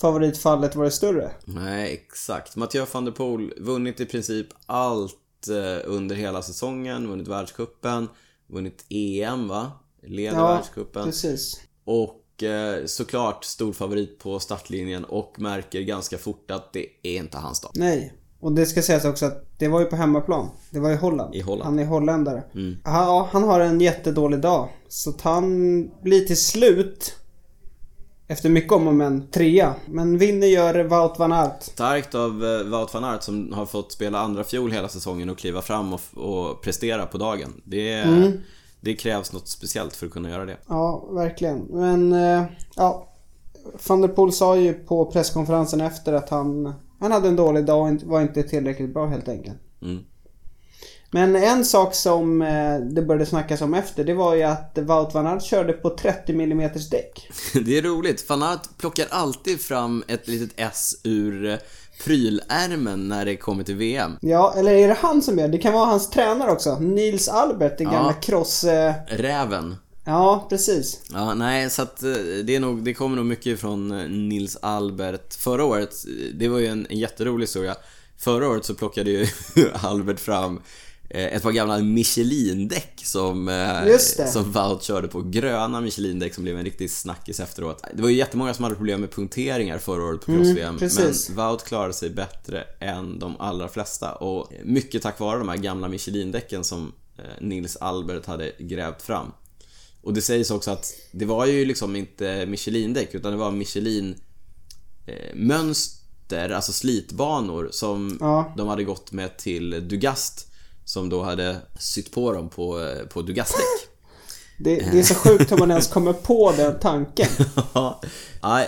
favoritfallet varit större. Nej, exakt. Mathieu van der Poel vunnit i princip allt eh, under hela säsongen. Vunnit världscupen, vunnit EM, va? Leder Ja, världscupen. precis. Och eh, såklart stor favorit på startlinjen och märker ganska fort att det är inte hans dag. Nej. Och det ska sägas också att det var ju på hemmaplan. Det var i Holland. I Holland. Han är holländare. Mm. Ja, han har en jättedålig dag. Så han blir till slut, efter mycket om och men, trea. Men vinner gör Wout van Aert. Starkt av eh, Wout van Aert som har fått spela andra fjol hela säsongen och kliva fram och, och prestera på dagen. Det, Mm. Det krävs något speciellt för att kunna göra det. Ja, verkligen. Men, eh, ja. Van der Poel sa ju på presskonferensen efter att han, han hade en dålig dag och var inte tillräckligt bra helt enkelt. Mm. Men en sak som eh, det började snackas om efter, det var ju att Wout van Aert körde på 30 mm däck. Det är roligt. Van Aert plockar alltid fram ett litet S ur eh, prylärmen när det kommer till VM. Ja, eller är det han som gör det? Det kan vara hans tränare också. Nils Albert, den Ja. gamla cross... Eh, Räven. ja, precis. Ja, nej, så att eh, det, är nog, det kommer nog mycket från eh, Nils Albert. Förra året, det var ju en, en jätterolig historia. Förra året så plockade ju Albert fram ett par gamla Michelin-däck som, eh, som Wout körde på. Gröna Michelin-däck som blev en riktig snackis efteråt. Det var ju jättemånga som hade problem med punkteringar förra året på cross-VM. Mm, men Wout klarade sig bättre än de allra flesta. Och mycket tack vare de här gamla Michelin-däcken som eh, Nils Albert hade grävt fram. Och det sägs också att det var ju liksom inte Michelin-däck utan det var Michelin eh, mönster, alltså slitbanor som Ja. de hade gått med till Dugast som då hade sytt på dem på, eh, på Dugast-däck. Det, det är så sjukt hur man ens kommer på den tanken. Ja,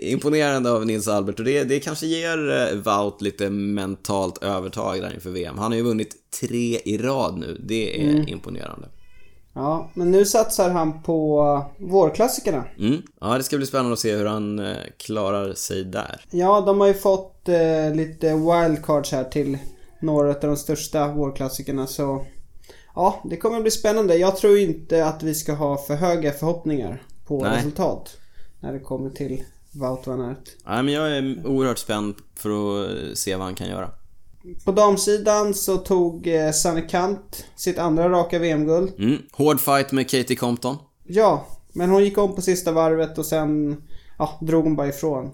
imponerande av Nils Albert och det, det kanske ger eh, Wout lite mentalt övertag där inför VM. Han har ju vunnit tre i rad nu, det är imponerande. Ja, men nu satsar han på vårklassikerna. Mm. Ja, det ska bli spännande att se hur han eh, klarar sig där. Ja, de har ju fått eh, lite wildcards här till några av de största vårklassikerna så... Ja, det kommer bli spännande. Jag tror inte att vi ska ha för höga förhoppningar på Nej. resultat. När det kommer till Wout van Aert. Ja, men jag är oerhört spänd för att eh, se vad han kan göra. På damsidan så tog eh, Sanne Kant sitt andra raka VM-guld. Mm. Hård fight med Katie Compton. Ja, men hon gick om på sista varvet och sen ja, drog hon bara ifrån.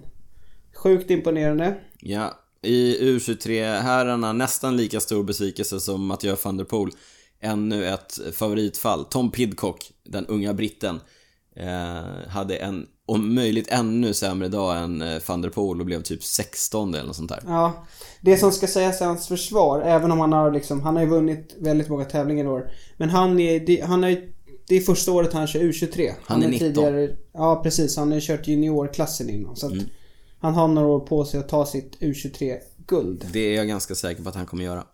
Sjukt imponerande. Ja, i U23-herrarna nästan lika stor besvikelse som Mathieu van der Poel. Ännu ett favoritfall. Tom Pidcock, den unga britten, eh, hade en om möjligt ännu sämre dag än eh, van der Poel och blev typ 16 eller något sånt där. Ja, det som ska sägas i hans försvar, även om han har liksom, han har ju vunnit väldigt många tävlingar i år. Men han är, han är det är första året han kör U23. Han är har 19. Tidigare, ja precis, han har ju kört juniorklassen innan. Så att Mm. Han har några år på sig att ta sitt U23-guld. Det är jag ganska säker på att han kommer göra.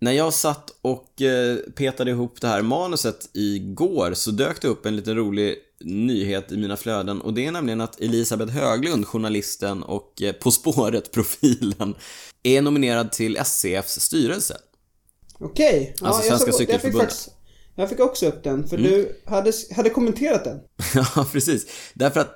När jag satt och eh, petade ihop det här manuset igår så dök det upp en liten rolig nyhet i mina flöden och det är nämligen att Elisabeth Höglund, journalisten och eh, På spåret-profilen, är nominerad till SCFs styrelse. Okej. Alltså jag Svenska Cykelförbundet. Jag fick också upp den, för Mm. du hade, hade kommenterat den. Ja, precis. Därför att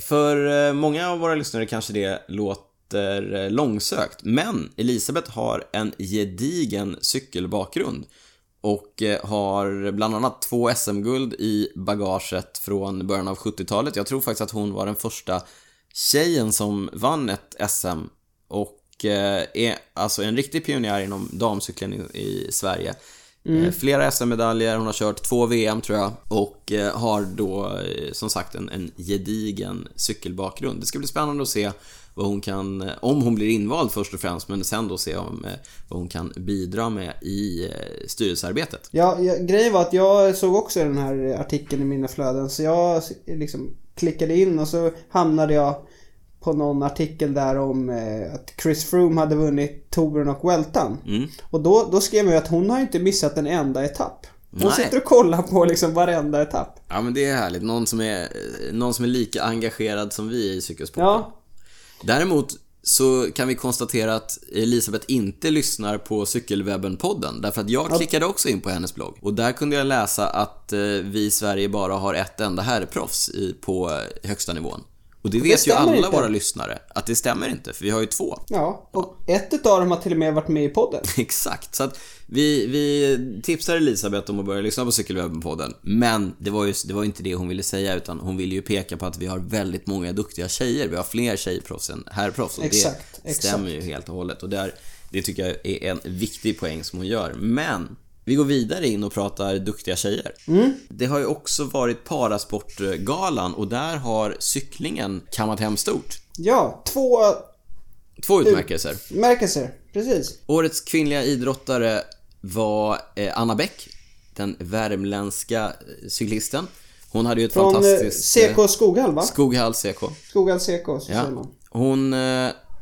för eh, många av våra lyssnare kanske det låter eh, långsökt, men Elisabeth har en gedigen cykelbakgrund och eh, har bland annat två SM-guld i bagaget från början av 70-talet. Jag tror faktiskt att hon var den första tjejen som vann ett SM och är alltså en riktig pionjär inom damcykeln i Sverige. Eh, Flera SM-medaljer, hon har kört två VM tror jag och eh, har då eh, som sagt en, en gedigen cykelbakgrund. Det ska bli spännande att se vad hon kan, om hon blir invald först och främst, men sen då se om, vad hon kan bidra med i styrelsearbetet. Ja, ja, grejen var att jag såg också den här artikeln i mina flöden så jag liksom klickade in och så hamnade jag på någon artikel där om eh, att Chris Froome hade vunnit touren och Weltan. Mm. Och då, då skrev jag att hon har inte missat en enda etapp. Hon Nej. sitter och kollar på liksom varenda etapp. Ja men det är härligt. Någon som är, någon som är lika engagerad som vi i cykelsporten. Ja, Däremot så kan vi konstatera att Elisabeth inte lyssnar på Cykelwebben-podden. Därför att jag klickade också in på hennes blogg. Och där kunde jag läsa att eh, vi i Sverige bara har ett enda herrproffs på högsta nivån. Och det vet ju alla inte. våra lyssnare att det stämmer inte, för vi har ju två. ja. Och ett utav dem har till och med varit med i podden. Exakt. Så att vi, vi tipsar Elisabeth om att börja lyssna på Cykelwebben-podden. Men det var ju det var inte det hon ville säga, utan hon ville ju peka på att vi har väldigt många duktiga tjejer. Vi har fler tjejproffs än herrproffs. Och Exakt, det stämmer ju helt och hållet. Och där, det tycker jag är en viktig poäng som hon gör. Men vi går vidare in och pratar duktiga tjejer. Det har ju också varit Parasportgalan och där har cyklingen kammat hem stort. Ja, två Två utmärkelser. märkelser. Precis. Årets kvinnliga idrottare var eh, Anna Bäck, den värmländska eh, cyklisten. Hon hade ju ett Från eh, fantastiskt... eh, CK Skoghall va? Skoghall CK. Skoghall CK, så säger Ja. man. Hon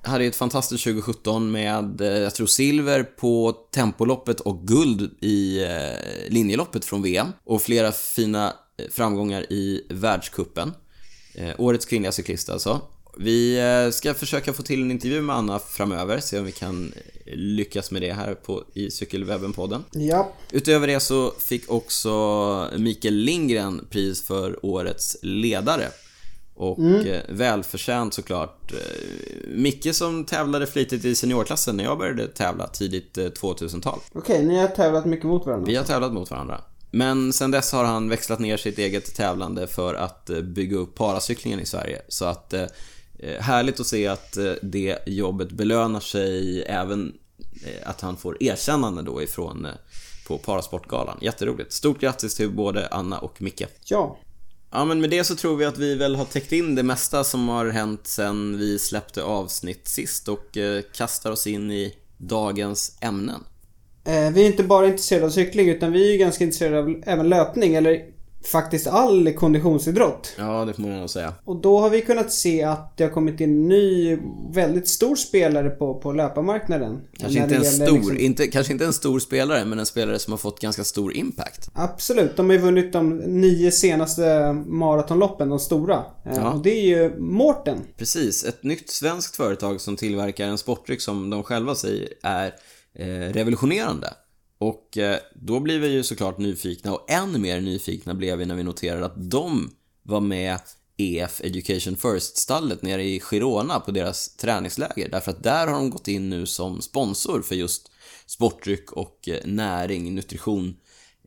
hade ju ett fantastiskt 2017 med, eh, jag tror, silver på tempoloppet och guld i eh, linjeloppet från VM. Och flera fina eh, framgångar i världskuppen. Årets kvinnliga cyklist alltså. Vi ska försöka få till en intervju med Anna framöver, se om vi kan lyckas med det här på, i Cykelwebben-podden. Ja. Utöver det så fick också Mikael Lindgren pris för årets ledare. Och eh, välförtjänt såklart. Eh, Micke som tävlade flitigt i seniorklassen när jag började tävla tidigt eh, 2000-tal. Okej, ni har tävlat mycket mot varandra. Vi har tävlat mot varandra. Men sen dess har han växlat ner sitt eget tävlande för att eh, bygga upp paracyklingen i Sverige. Så att eh, eh, härligt att se att eh, det jobbet belönar sig även eh, att han får erkännande då ifrån eh, på Parasportgalan. Jätteroligt. Stort grattis till både Anna och Micke. Ja. Ja men med det så tror vi att vi väl har täckt in det mesta som har hänt sen vi släppte avsnitt sist och eh, kastar oss in i dagens ämnen. Eh, vi är inte bara intresserade av cykling utan vi är ju ganska intresserade av även löpning eller faktiskt all konditionsidrott. Ja, det får man nog säga. Och då har vi kunnat se att det har kommit in en ny väldigt stor spelare på, på löparmarknaden. Kanske inte en stor, liksom- inte, kanske inte en stor spelare, men en spelare som har fått ganska stor impact. Absolut, de har ju vunnit de nio senaste maratonloppen, de stora. Eh, Ja. Och det är ju Mårten. Precis, ett nytt svenskt företag som tillverkar en sportdryck som de själva säger är eh, revolutionerande. Och eh, då blir vi ju såklart nyfikna och än mer nyfikna blev vi när vi noterade att de var med EF Education First-stallet nere i Girona på deras träningsläger. Därför att där har de gått in nu som sponsor för just sportdryck och eh, näring, nutrition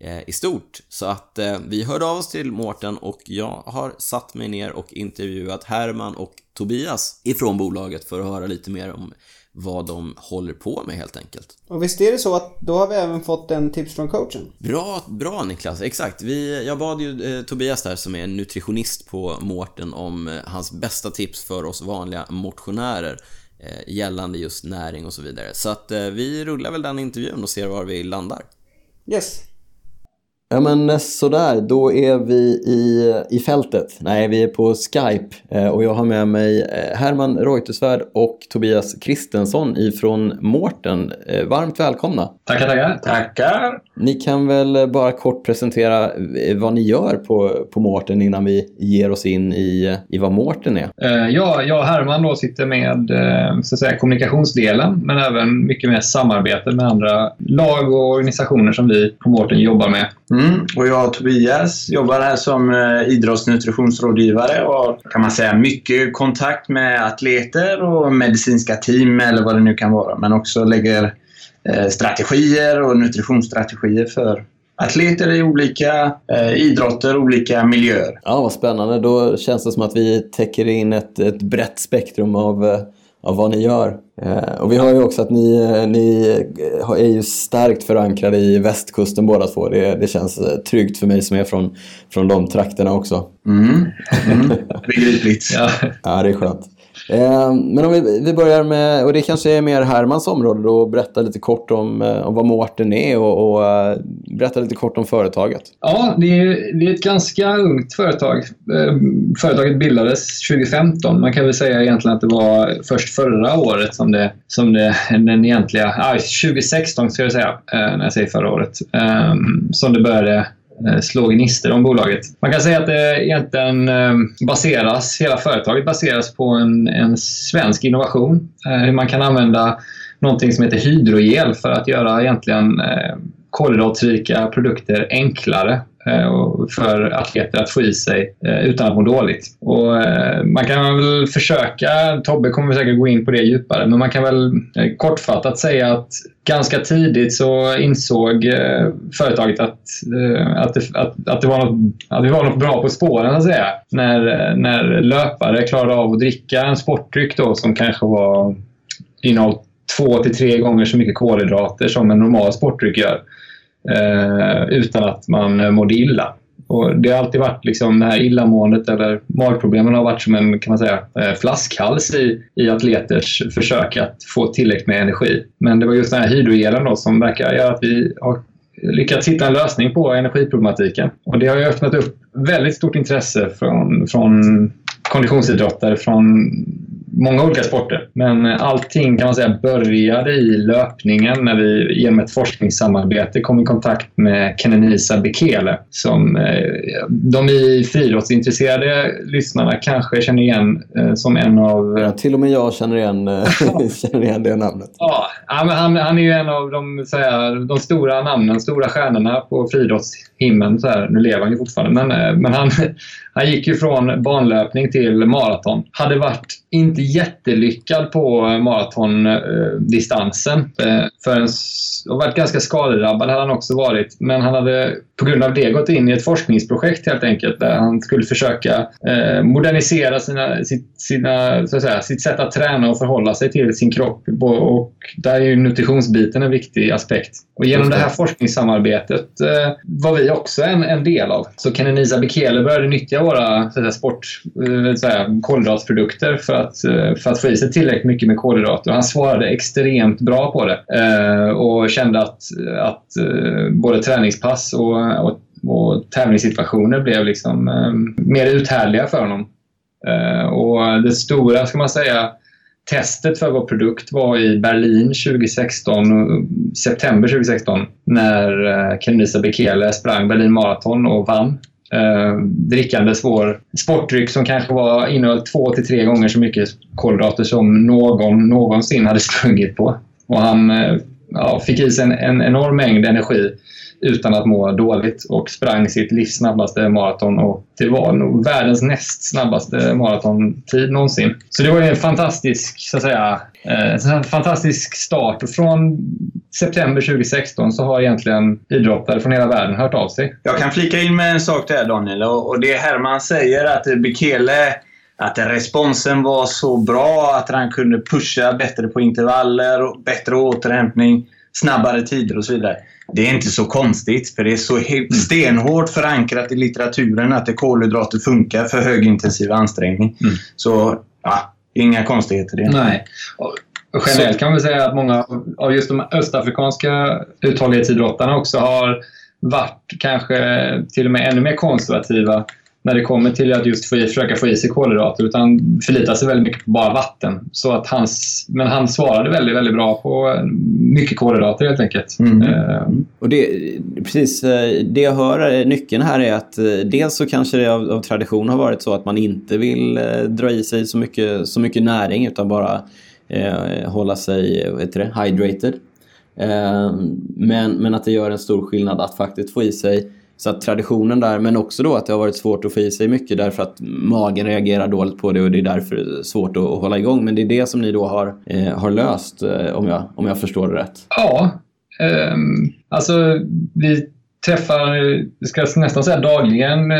eh, i stort. Så att eh, vi hörde av oss till Mårten och jag har satt mig ner och intervjuat Herman och Tobias ifrån bolaget för att höra lite mer om vad de håller på med helt enkelt. Och visst är det så att då har vi även fått en tips från coachen. Bra, bra Niklas, exakt. Vi, jag bad ju eh, Tobias där som är nutritionist på Mårten om eh, hans bästa tips för oss vanliga motionärer eh, gällande just näring och så vidare. Så att eh, vi rullar väl den intervjun och ser var vi landar. Yes. Ja men sådär, då är vi i, i fältet. Nej, vi är på Skype eh, och jag har med mig eh, Herman Reuterswärd och Tobias Kristensson ifrån Mårten. Eh, Varmt välkomna! Tackar, tackar. Tackar. Ni kan väl bara kort presentera vad ni gör på, på Mårten innan vi ger oss in i, i vad Mårten är. Ja, jag och Herman då sitter med så att säga, kommunikationsdelen men även mycket mer samarbete med andra lag och organisationer som vi på Mårten jobbar med. Mm. Och jag Tobias jobbar här som eh, idrottsnutritionsrådgivare och har, kan man säga, mycket kontakt med atleter och medicinska team eller vad det nu kan vara. Men också lägger eh, strategier och nutritionsstrategier för atleter i olika eh, idrotter, olika miljöer. Ja, vad spännande. Då känns det som att vi täcker in ett, ett brett spektrum av, eh, av vad ni gör. Eh, och vi har ju också att ni, eh, ni eh, är ju starkt förankrade i västkusten båda två. Det, det känns tryggt för mig som är från, från de trakterna också. Mm. Mm. Begripligt. Ja. Ja, det är skönt. Eh, men om vi, vi börjar med, och det kanske är mer Hermans område då, berätta lite kort om, eh, om vad Mårten är och, och eh, berätta lite kort om företaget. Ja, det är, det är ett ganska ungt företag. Företaget bildades 2015. Man kan väl säga egentligen att det var först förra året som det, som det den egentliga, ah, 2016 ska jag säga, när jag säger förra året, som det började Eh, slå gnistor om bolaget. Man kan säga att det egentligen eh, baseras, hela företaget baseras på en, en svensk innovation. Eh, hur man kan använda någonting som heter hydrogel för att göra egentligen kolhydratrika produkter enklare Eh, för atleter att få i sig eh, utan att må dåligt. Och eh, man kan väl försöka, Tobbe kommer säkert gå in på det djupare, men man kan väl kortfattat säga att ganska tidigt så insåg företaget att, att, det, att, att, det var något, att det var något bra på spåren, att säga. När, när löpare klarade av att dricka en sportdryck då, som kanske var innehåll två till tre gånger så mycket kolhydrater som en normal sportdryck gör. Eh, utan att man mådde illa. Och det har alltid varit liksom det här illamåendet eller magproblemen har varit som en kan man säga, eh, flaskhals i, i atleters försök att få tillräckligt med energi. Men det var just den här hydroelen då som verkar göra att vi har lyckats hitta en lösning på energiproblematiken. Och det har ju öppnat upp väldigt stort intresse från, från konditionsidrottare från många olika sporter. Men allting kan man säga började i löpningen när vi genom ett forskningssamarbete kom i kontakt med Kenenisa Bekele som eh, de i friidrottsintresserade lyssnarna kanske känner igen eh, som en av... Ja, till och med jag känner igen, eh, känner igen det namnet. Ja, han, han är ju en av de, här, de stora namnen, stora stjärnorna på friidrottshimlen. Nu lever han ju fortfarande, men, men han, han gick ju från banlöpning till maraton. Hade varit inte jättelyckad på eh, maratondistansen. Eh, förrän, och varit ganska skadedrabbad hade han också varit. Men han hade på grund av det gått in i ett forskningsprojekt helt enkelt där han skulle försöka eh, modernisera sina, sitt, sina, så att säga, sitt sätt att träna och förhålla sig till sin kropp. Och där är nutritionsbiten en viktig aspekt. Och genom det här forskningssamarbetet eh, var vi också en, en del av. Så Kenenisa Bekele började nyttja våra så att säga, sport, eh, så att kolhydratsprodukter för att, eh, för att få i sig tillräckligt mycket med kolhydrater. Han svarade extremt bra på det eh, och kände att, att eh, både träningspass och och, och tävlingssituationer blev liksom eh, mer uthärdliga för honom. Eh, och det stora, ska man säga, testet för vår produkt var i Berlin 2016, eh, september 2016, när eh, Kenisa Bekele sprang Berlin Marathon och vann. Eh, drickandes vår sportdryck som kanske var innehöll två till tre gånger så mycket kolhydrater som någon någonsin hade sprungit på. Och han eh, ja, fick i sig en, en enorm mängd energi utan att må dåligt och sprang sitt livs snabbaste maraton och det var nog världens näst snabbaste maratontid någonsin. Så det var en fantastisk, så att säga, eh, en fantastisk start och från september 2016 så har egentligen idrottare från hela världen hört av sig. Jag kan flika in med en sak där Daniel och det Herman säger att Bekele att responsen var så bra att han kunde pusha bättre på intervaller, bättre återhämtning, snabbare tider och så vidare. Det är inte så konstigt, för det är så stenhårt förankrat i litteraturen att det kolhydrater funkar för högintensiv ansträngning. Mm. Så, ja, inga konstigheter det. Nej. Och generellt kan man säga att många av just de östafrikanska uthållighetsidrottarna också har varit kanske till och med ännu mer konservativa när det kommer till att just få i, försöka få i sig kolhydrater utan förlitar sig väldigt mycket på bara vatten. Så att hans, men han svarade väldigt, väldigt bra på mycket kolhydrater helt enkelt. Mm. Uh. Och det, precis, eh, det jag hör, nyckeln här är att eh, dels så kanske det av, av tradition har varit så att man inte vill dra i sig så mycket, så mycket näring utan bara eh, hålla sig vet det, hydrated. Eh, men, men att det gör en stor skillnad att faktiskt få i sig så att traditionen där, men också då att det har varit svårt att få i sig mycket därför att magen reagerar dåligt på det och det är därför svårt att, att hålla igång. Men det är det som ni då har, eh, har löst, eh, om, jag, om jag förstår det rätt. Ja, um, alltså vi träffar, jag ska nästan säga dagligen,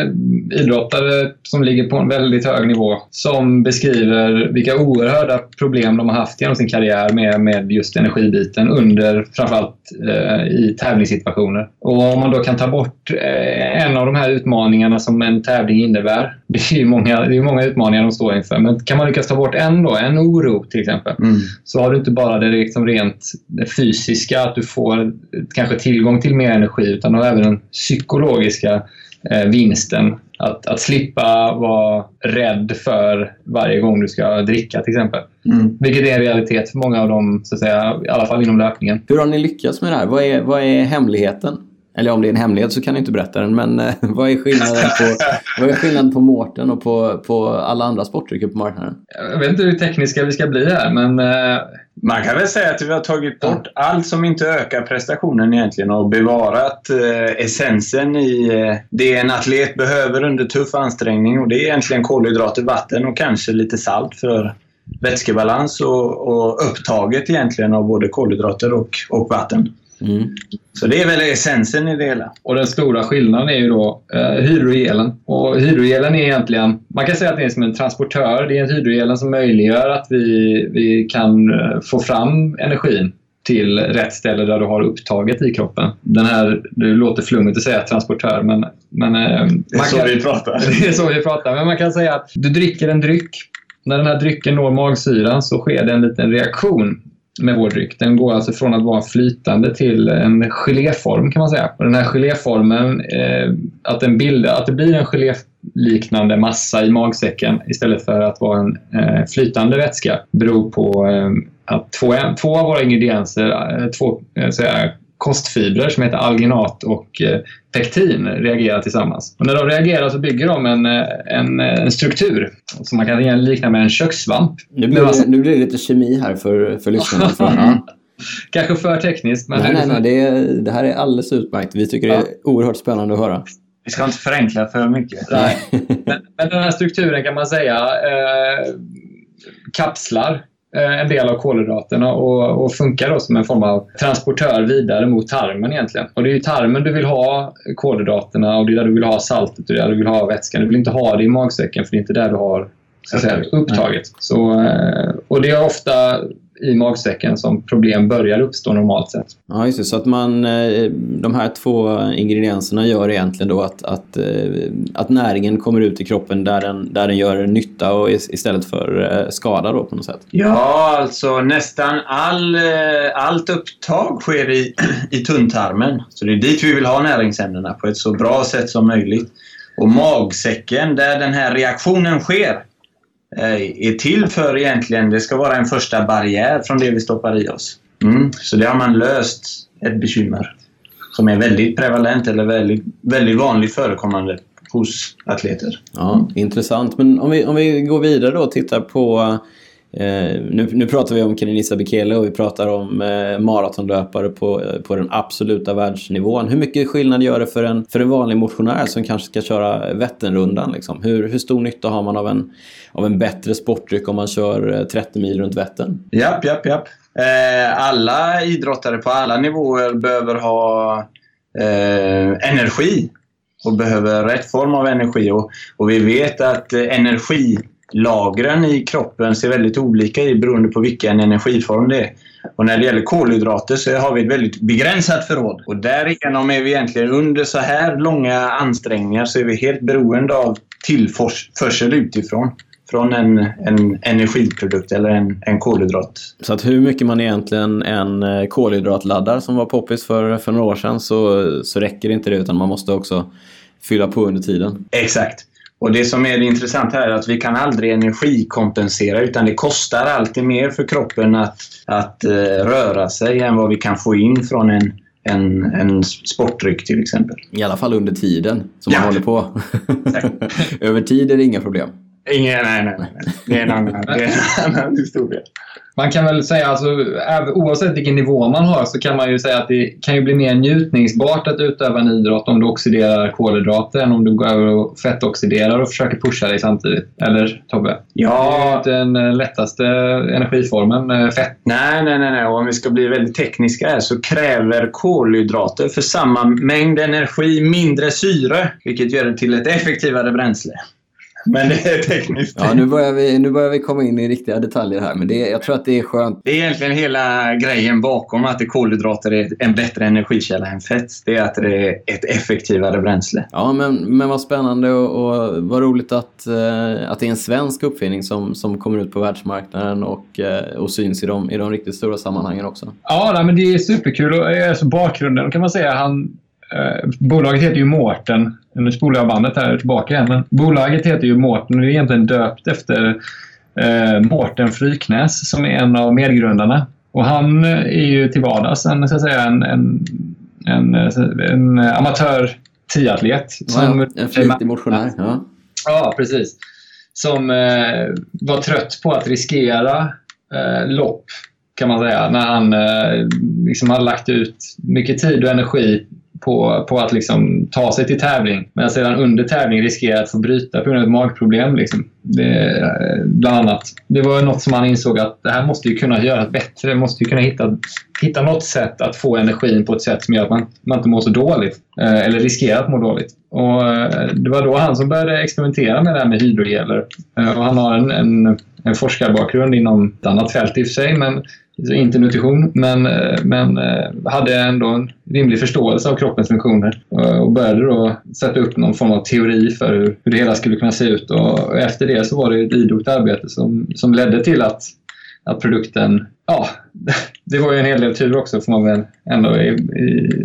idrottare som ligger på en väldigt hög nivå som beskriver vilka oerhörda problem de har haft genom sin karriär med, med just energibiten under framförallt eh, i tävlingssituationer. Och om man då kan ta bort eh, en av de här utmaningarna som en tävling innebär. Det är ju många, det är många utmaningar de står inför, men kan man lyckas ta bort en då, en oro till exempel, Mm. så har du inte bara det liksom rent fysiska, att du får kanske tillgång till mer energi, utan du har även den psykologiska eh, vinsten. Att, att slippa vara rädd för varje gång du ska dricka till exempel. Mm. Vilket är en realitet för många av dem, så att säga, i alla fall inom löpningen. Hur har ni lyckats med det här? Vad är, vad är hemligheten? Eller om det är en hemlighet så kan ni inte berätta den, men eh, vad är skillnaden på, vad är skillnaden på Mårten och på, på alla andra sportdrycker på marknaden? Jag vet inte hur tekniska vi ska bli här, men eh, Man kan väl säga att vi har tagit bort allt som inte ökar prestationen egentligen och bevarat eh, essensen i eh, det en atlet behöver under tuff ansträngning och det är egentligen kolhydrater, vatten och kanske lite salt för vätskebalans och, och upptaget egentligen av både kolhydrater och, och vatten. Mm. Så det är väl essensen i det hela. Och den stora skillnaden är ju då eh, hydrogelen. Och hydrogelen är egentligen, man kan säga att det är som en transportör. Det är en hydrogelen som möjliggör att vi, vi kan eh, få fram energin till rätt ställe där du har upptaget i kroppen. Den här, det låter flummigt att säga transportör, men... men eh, Det är så kan, vi pratar. det är så vi pratar. Men man kan säga att du dricker en dryck. När den här drycken når magsyran så sker det en liten reaktion med vår dryck. Den går alltså från att vara flytande till en geléform kan man säga. Och den här geléformen, eh, att, den bildar, att det blir en geléliknande massa i magsäcken istället för att vara en eh, flytande vätska beror på eh, att två, två av våra ingredienser, eh, två eh, så här, kostfibrer som heter alginat och eh, pektin reagerar tillsammans. Och när de reagerar så bygger de en, eh, en, en struktur som man kan likna med en kökssvamp. Nu blir, det, nu blir det lite kemi här för, för lyssnarna. För, ja. Kanske för tekniskt, men Nej, nej, nej. Det, är- det här är alldeles utmärkt. Vi tycker det är oerhört spännande att höra. Vi ska inte förenkla för mycket. Nej. Men, men den här strukturen kan man säga eh, kapslar eh, en del av kolhydraterna och, och funkar då som en form av transportör vidare mot tarmen egentligen. Och det är i tarmen du vill ha kolhydraterna och det är där du vill ha saltet och det är där du vill ha vätskan. Du vill inte ha det i magsäcken för det är inte där du har så att säga, upptaget. Så, eh, och det är ofta i magsäcken som problem börjar uppstå normalt sett. Ja, just det. Så att man, eh, de här två ingredienserna gör egentligen då att, att, eh, att näringen kommer ut i kroppen där den, där den gör nytta och is- istället för eh, skada då på något sätt. Ja, alltså nästan all, allt upptag sker i, i tunntarmen. Så det är dit vi vill ha näringsämnena på ett så bra sätt som möjligt. Och magsäcken, där den här reaktionen sker, Eh, är till för egentligen, det ska vara en första barriär från det vi stoppar i oss. Mm. Så det har man löst ett bekymmer som är väldigt prevalent eller väldigt, väldigt vanligt förekommande hos atleter. Ja, intressant. Men om vi, om vi går vidare då och tittar på... Eh, nu, nu pratar vi om Kenenisa Bekele och vi pratar om eh, maratonlöpare på, eh, på den absoluta världsnivån. Hur mycket skillnad gör det för en, för en vanlig motionär som kanske ska köra Vätternrundan? Liksom? Hur, hur stor nytta har man av en, av en bättre sportdryck om man kör eh, 30 mil runt Vättern? Japp, japp, japp. Eh, alla idrottare på alla nivåer behöver ha eh, energi och behöver rätt form av energi. Och, och vi vet att eh, energilagren i kroppen ser väldigt olika ut beroende på vilken energiform det är. Och när det gäller kolhydrater så har vi ett väldigt begränsat förråd. Och därigenom är vi egentligen under så här långa ansträngningar så är vi helt beroende av tillförsel utifrån. Från en, en energiprodukt eller en, en kolhydrat. Så att hur mycket man egentligen en eh, kolhydratladdar som var poppis för, för några år sedan så, så räcker inte det utan man måste också fylla på under tiden. Exakt. Och det som är det intressanta här är att vi kan aldrig energikompensera utan det kostar alltid mer för kroppen att, att eh, röra sig än vad vi kan få in från en, en, en sportdryck till exempel. I alla fall under tiden som Ja. man håller på. Över tid är det inga problem. Ingen, nej, nej, nej. Det är en annan, det är en annan historia. Man kan väl säga, alltså, oavsett vilken nivå man har, så kan man ju säga att det kan ju bli mer njutningsbart att utöva en idrott om du oxiderar kolhydrater än om du går över och fettoxiderar och försöker pusha dig samtidigt. Eller Tobbe? Det är ju Ja, inte den eh, lättaste energiformen, eh, fett. nej, nej, nej, nej. Och om vi ska bli väldigt tekniska här så kräver kolhydrater för samma mängd energi mindre syre, vilket gör det till ett effektivare bränsle. Men det är tekniskt. Ja, nu börjar, vi, nu börjar vi komma in i riktiga detaljer här, men det, jag tror att det är skönt. Det är egentligen hela grejen bakom att det kolhydrater är en bättre energikälla än fett. Det är att det är ett effektivare bränsle. Ja, men, men vad spännande och, och vad roligt att, eh, att det är en svensk uppfinning som, som kommer ut på världsmarknaden och, eh, och syns i de, i de riktigt stora sammanhangen också. Ja, nej, men det är superkul. Och eh, alltså, bakgrunden kan man säga, han, eh, bolaget heter ju Mårten. Nu spolar jag bandet här tillbaka igen. Men bolaget heter ju Mårten och det är egentligen döpt efter eh, Mårten Fryknäs som är en av medgrundarna. Och han eh, är ju till vardags en, så att säga, en, en, en, eh, en amatör triatlet. som- Ja, en flitig motionär. Ja. Ja, precis. Som eh, var trött på att riskera eh, lopp, kan man säga. När han eh, liksom hade lagt ut mycket tid och energi på, på att liksom ta sig till tävling. Men sedan under tävling riskerar att få bryta på grund av ett magproblem. Liksom. Det, bland annat. Det var något som han insåg att det här måste ju kunna göras bättre. Man måste ju kunna hitta, hitta något sätt att få energin på ett sätt som gör att man, man inte mår så dåligt. Eh, eller riskerar att må dåligt. Och eh, det var då han som började experimentera med det här med hydrogeler. Eh, och han har en, en, en forskarbakgrund inom ett annat fält i och för sig, men inte nutrition, men, eh, men eh, hade ändå en rimlig förståelse av kroppens funktioner eh, och började då sätta upp någon form av teori för hur, hur det hela skulle kunna se ut. Och efter det så var det ett idogt arbete som, som ledde till att, att produkten, ja, det var ju en hel del tur också får man väl ändå i, i,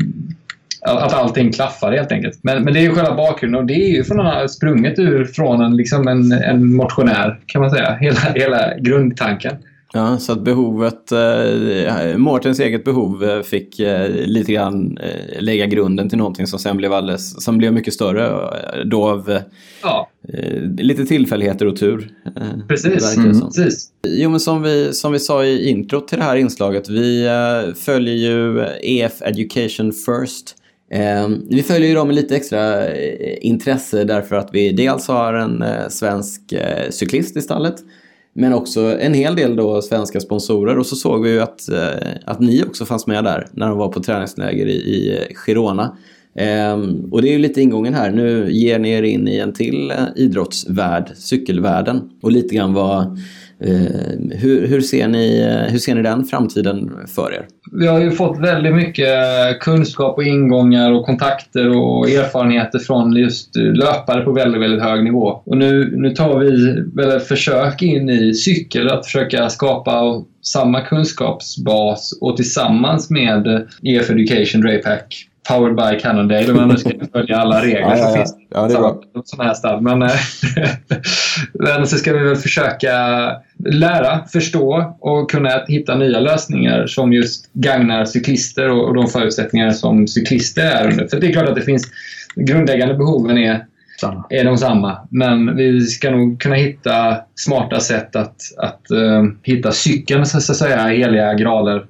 att allting klaffar helt enkelt. Men, men det är ju själva bakgrunden och det är ju från en, sprunget ur från en, liksom en, en motionär kan man säga. Hela, hela grundtanken. Ja, så att behovet, eh, Mårtens eget behov eh, fick eh, lite grann eh, lägga grunden till någonting som sen blev alldeles, som blev mycket större eh, då av eh, Ja, lite tillfälligheter och tur. precis. som. precis. Jo, men som vi, som vi sa i introt till det här inslaget, vi följer ju EF Education First. Vi följer ju dem med lite extra intresse därför att vi dels har en svensk cyklist i stallet, men också en hel del då svenska sponsorer. Och så såg vi ju att, eh, att ni också fanns med där när de var på träningsläger i, i eh, Girona. Ehm, och det är ju lite ingången här. Nu ger ni er in i en till eh, idrottsvärld, cykelvärlden. Och lite grann vad, hur, hur, ser ni, eh, hur ser ni den framtiden för er? Vi har ju fått väldigt mycket kunskap och ingångar och kontakter och erfarenheter från just löpare på väldigt, väldigt hög nivå. Och nu, nu tar vi väl ett försök in i cykel att försöka skapa samma kunskapsbas och tillsammans med EF Education Draypack Powered by Cannondale om man nu ska följa alla regler Ja, ja, som ja. finns. Ja, det är bra. Sådana här stall. Men, eh, men så ska vi väl försöka lära, förstå och kunna hitta nya lösningar som just gagnar cyklister och, de förutsättningar som cyklister är under. För det är klart att det finns grundläggande behoven är Samma. är de samma. Men vi ska nog kunna hitta smarta sätt att, att eh, hitta cykeln, så att säga, heliga graler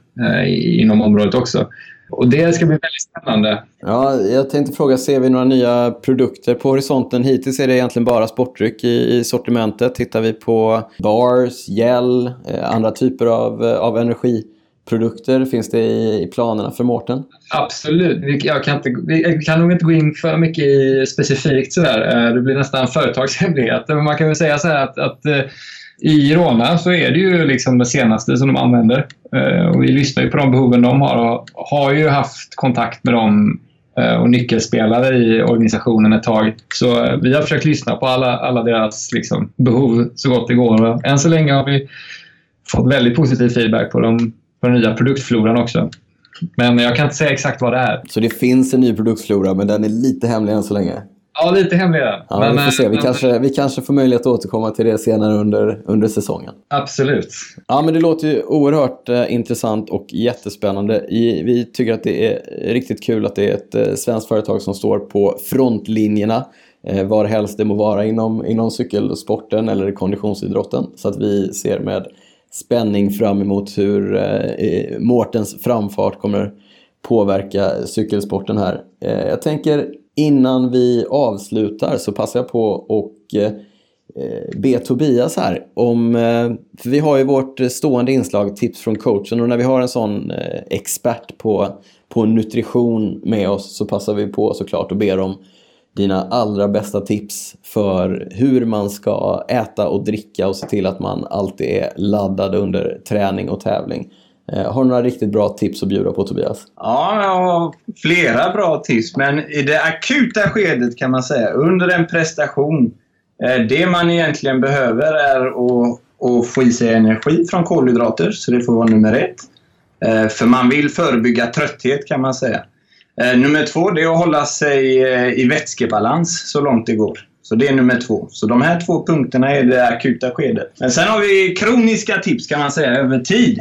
i- inom området också. Och det ska bli väldigt spännande. Ja, jag tänkte fråga, ser vi några nya produkter på horisonten? Hittills är det egentligen bara sportdryck i, i sortimentet. Tittar vi på bars, gel, eh, andra typer av, eh, av energiprodukter? Finns det i, i planerna för Mårten? Absolut. Jag kan inte, vi kan nog inte gå in för mycket i specifikt sådär. Eh, Det blir nästan företagshemlighet. Men man kan väl säga så här att, att i Rona så är det ju liksom det senaste som de använder. Eh, Och vi lyssnar ju på de behoven de har och har ju haft kontakt med dem eh, och nyckelspelare i organisationen ett tag. Så eh, vi har försökt lyssna på alla, alla deras liksom, behov så gott det går. Och än så länge har vi fått väldigt positiv feedback på, dem, på den nya produktfloran också. Men jag kan inte säga exakt vad det är. Så det finns en ny produktflora, men den är lite hemlig än så länge. Ja, lite hemlig är den. Ja, Men, vi får se. Vi eh, kanske, vi kanske får möjlighet att återkomma till det senare under, under säsongen. Absolut. Ja, men det låter ju oerhört eh, intressant och jättespännande. I, vi tycker att det är riktigt kul att det är ett eh, svenskt företag som står på frontlinjerna eh, var helst det må vara inom, inom cykelsporten eller konditionsidrotten. Så att vi ser med spänning fram emot hur eh, Mårtens framfart kommer påverka cykelsporten här. Eh, jag tänker innan vi avslutar så passar jag på och eh, be Tobias här om, eh, för vi har ju vårt stående inslag tips från coachen och när vi har en sån eh, expert på, på nutrition med oss så passar vi på såklart och ber om dina allra bästa tips för hur man ska äta och dricka och se till att man alltid är laddad under träning och tävling. Eh, har du några riktigt bra tips att bjuda på Tobias? Ja, jag har flera bra tips. Men i det akuta skedet kan man säga, under en prestation. Eh, det man egentligen behöver är att, att få i sig energi från kolhydrater, så det får vara nummer ett. Eh, för man vill förebygga trötthet kan man säga. Nummer två, det är att hålla sig i vätskebalans så långt det går. Så det är nummer två. Så de här två punkterna är det akuta skedet. Men sen har vi kroniska tips kan man säga över tid.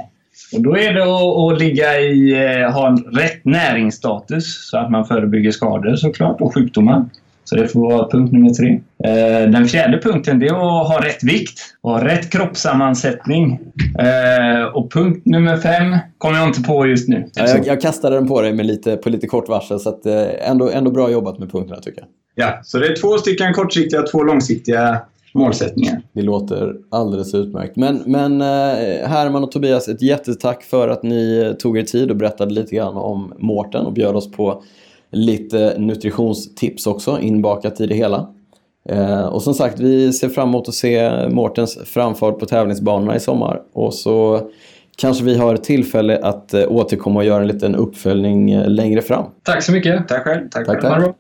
Och då är det att, att ligga i, eh, ha en rätt näringsstatus så att man förebygger skador såklart och sjukdomar. Så det får vara punkt nummer tre. Eh, den fjärde punkten det är att ha rätt vikt och ha rätt kroppssammansättning. Eh, och punkt nummer fem kommer jag inte på just nu. Jag, jag kastade den på dig med lite, på lite kort varsel så att, ändå, ändå bra jobbat med punkterna tycker jag. Ja, så det är två stycken kortsiktiga, två långsiktiga målsättningar. Det låter alldeles utmärkt. Men, men eh, Herman och Tobias, ett jättetack för att ni tog er tid och berättade lite grann om Mårten och bjöd oss på lite nutritionstips också inbakat i det hela. Eh, och som sagt, vi ser fram emot att se Mårtens framfart på tävlingsbanorna i sommar. Och så kanske vi har tillfälle att eh, återkomma och göra en liten uppföljning längre fram. Tack så mycket. Tack själv. Tack, tack. tack.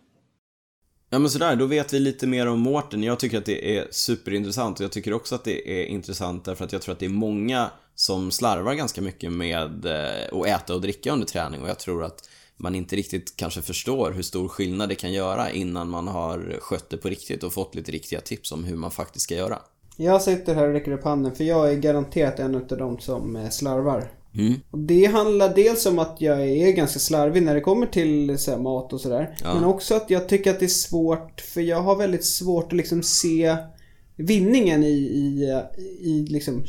Ja men sådär, då vet vi lite mer om Mårten. Jag tycker att det är superintressant och jag tycker också att det är intressant därför att jag tror att det är många som slarvar ganska mycket med eh, att äta och dricka under träning och jag tror att man inte riktigt kanske förstår hur stor skillnad det kan göra innan man har skött det på riktigt och fått lite riktiga tips om hur man faktiskt ska göra. Jag sitter här och räcker upp handen för jag är garanterat en av de som eh, slarvar. Mm. Och det handlar dels om att jag är ganska slarvig när det kommer till så mat och sådär. Ja. Men också att jag tycker att det är svårt, för jag har väldigt svårt att liksom se vinningen i, i, i liksom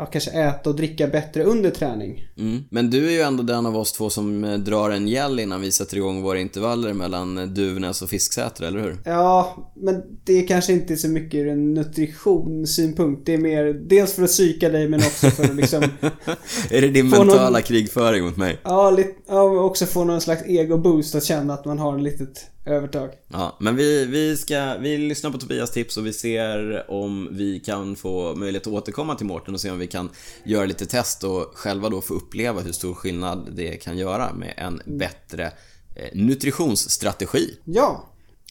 ja, kanske äta och dricka bättre under träning. Mm. Men du är ju ändå den av oss två som eh, drar en gäll innan vi sätter igång våra intervaller mellan eh, Duvnäs och Fisksätra, eller hur? Ja, men det är kanske inte så mycket ur en nutritionssynpunkt. Det är mer dels för att psyka dig men också för att liksom... är det din mentala någon... krigföring mot mig? Ja, lite, ja, också få någon slags ego-boost att känna att man har ett litet övertag. Ja, men vi, vi ska, vi lyssnar på Tobias tips och vi ser om vi kan få möjlighet att återkomma till Mårten och se om vi kan göra lite test och själva då få uppleva hur stor skillnad det kan göra med en bättre eh, nutritionsstrategi. Ja.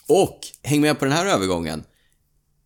Och häng med på den här övergången.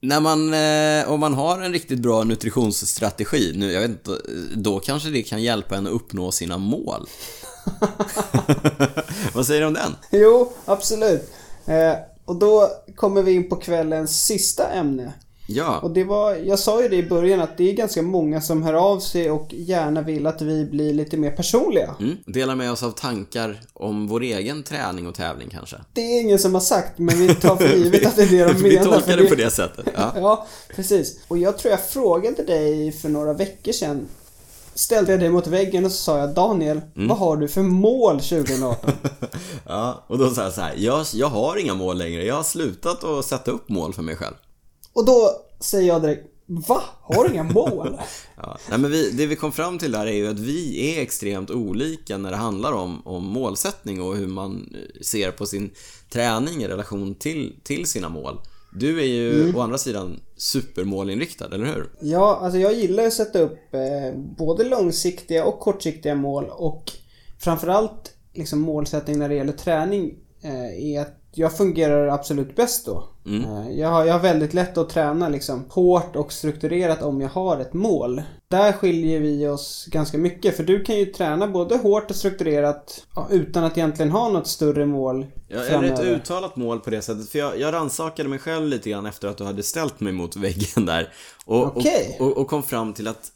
När man, eh, om man har en riktigt bra nutritionsstrategi, nu, jag vet inte, då kanske det kan hjälpa en att uppnå sina mål. Vad säger du om den? Jo, absolut. Eh, och då kommer vi in på kvällens sista ämne. Ja. Och det var, jag sa ju det i början att det är ganska många som hör av sig och gärna vill att vi blir lite mer personliga. Mm. Dela med oss av tankar om vår egen träning och tävling kanske. Det är ingen som har sagt, men vi tar för givet att det är det de menar. vi tolkar det på det sättet. Ja. ja, precis. Och jag tror jag frågade dig för några veckor sedan ställde jag dig mot väggen och så sa jag Daniel, mm. vad har du för mål 2018? ja, och då sa jag så här, jag, jag har inga mål längre. Jag har slutat att sätta upp mål för mig själv. Och då säger jag direkt, Va? Har du inga mål? ja, nej, men vi, det vi kom fram till där är ju att vi är extremt olika när det handlar om, om målsättning och hur man ser på sin träning i relation till, till sina mål. Du är ju mm. å andra sidan supermålinriktad, eller hur? Ja, alltså jag gillar att sätta upp eh, både långsiktiga och kortsiktiga mål och framförallt liksom målsättning när det gäller träning eh, är att jag fungerar absolut bäst då. Mm. Eh, jag, har, jag har väldigt lätt att träna liksom hårt och strukturerat om jag har ett mål. Där skiljer vi oss ganska mycket för du kan ju träna både hårt och strukturerat utan att egentligen ha något större mål. Jag har ett uttalat mål på det sättet för jag, jag rannsakade mig själv lite grann efter att du hade ställt mig mot väggen där. Och, okay. och, och, och kom fram till att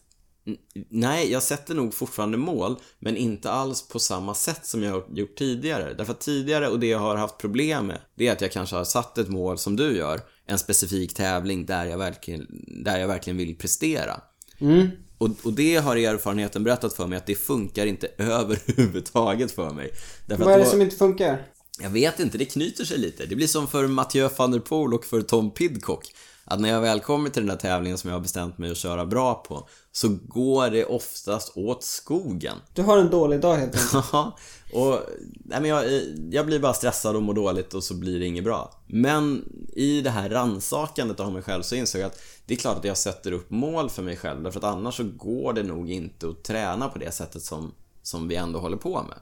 Nej, jag sätter nog fortfarande mål, men inte alls på samma sätt som jag har gjort tidigare. Därför att tidigare, och det jag har haft problem med, det är att jag kanske har satt ett mål som du gör, en specifik tävling där jag verkligen, där jag verkligen vill prestera. Mm. Och, och det har erfarenheten berättat för mig att det funkar inte överhuvudtaget för mig. Därför Vad är det då- som inte funkar? jag vet inte, det knyter sig lite. Det blir som för Mathieu van der Poel och för Tom Pidcock. Att när jag väl kommer till den där tävlingen som jag har bestämt mig att köra bra på, så går det oftast åt skogen. Du har en dålig dag helt enkelt. Ja, och nej, men jag, jag blir bara stressad och mår dåligt och så blir det inget bra. Men i det här rannsakandet av mig själv så insåg jag att det är klart att jag sätter upp mål för mig själv därför att annars så går det nog inte att träna på det sättet som, som vi ändå håller på med.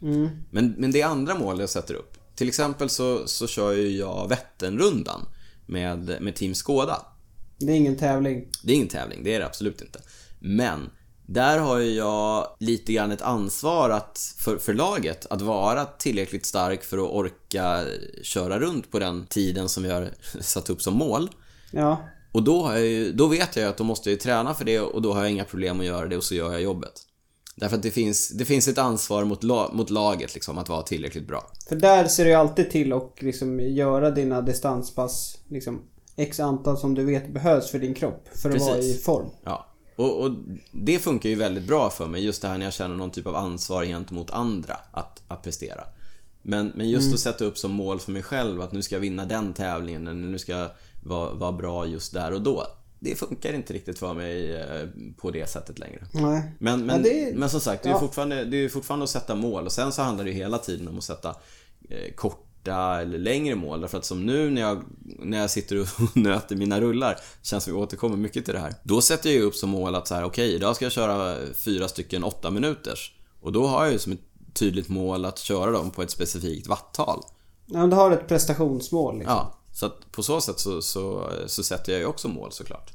Men, men det är andra mål jag sätter upp. Till exempel så, så kör ju jag Vätternrundan med, med Team Skåda. Det är ingen tävling. Det är ingen tävling, det är det absolut inte. Men där har ju jag lite grann ett ansvar att, för, för laget att vara tillräckligt stark för att orka köra runt på den tiden som vi har satt upp som mål. Ja. Och då, har jag ju, då vet jag att då måste jag träna för det och då har jag inga problem att göra det och så gör jag jobbet. Därför att det finns, det finns ett ansvar mot, la, mot laget liksom, att vara tillräckligt bra. För där ser du ju alltid till att liksom göra dina distanspass liksom X antal som du vet behövs för din kropp för att vara i Precis. form. Ja, och, och det funkar ju väldigt bra för mig, just det här när jag känner någon typ av ansvar gentemot andra att, att prestera. Men, men just att sätta upp som mål för mig själv att nu ska jag vinna den tävlingen eller nu ska jag vara, vara bra just där och då. Det funkar inte riktigt för mig eh, på det sättet längre. Nej. Men, men, Ja, det men som sagt, det är ju ja. fortfarande, det är ju fortfarande att sätta mål och sen så handlar det ju hela tiden om att sätta eh, korta eller längre mål. Därför att som nu när jag, när jag sitter och nöter mina rullar, känns som vi återkommer mycket till det här. Då sätter jag upp som mål att så här, okej, idag ska jag köra fyra stycken åtta minuters. Och då har jag ju som ett tydligt mål att köra dem på ett specifikt watttal. Ja, men du har ett prestationsmål liksom. Ja, så att på så sätt så, så, så sätter jag ju också mål såklart.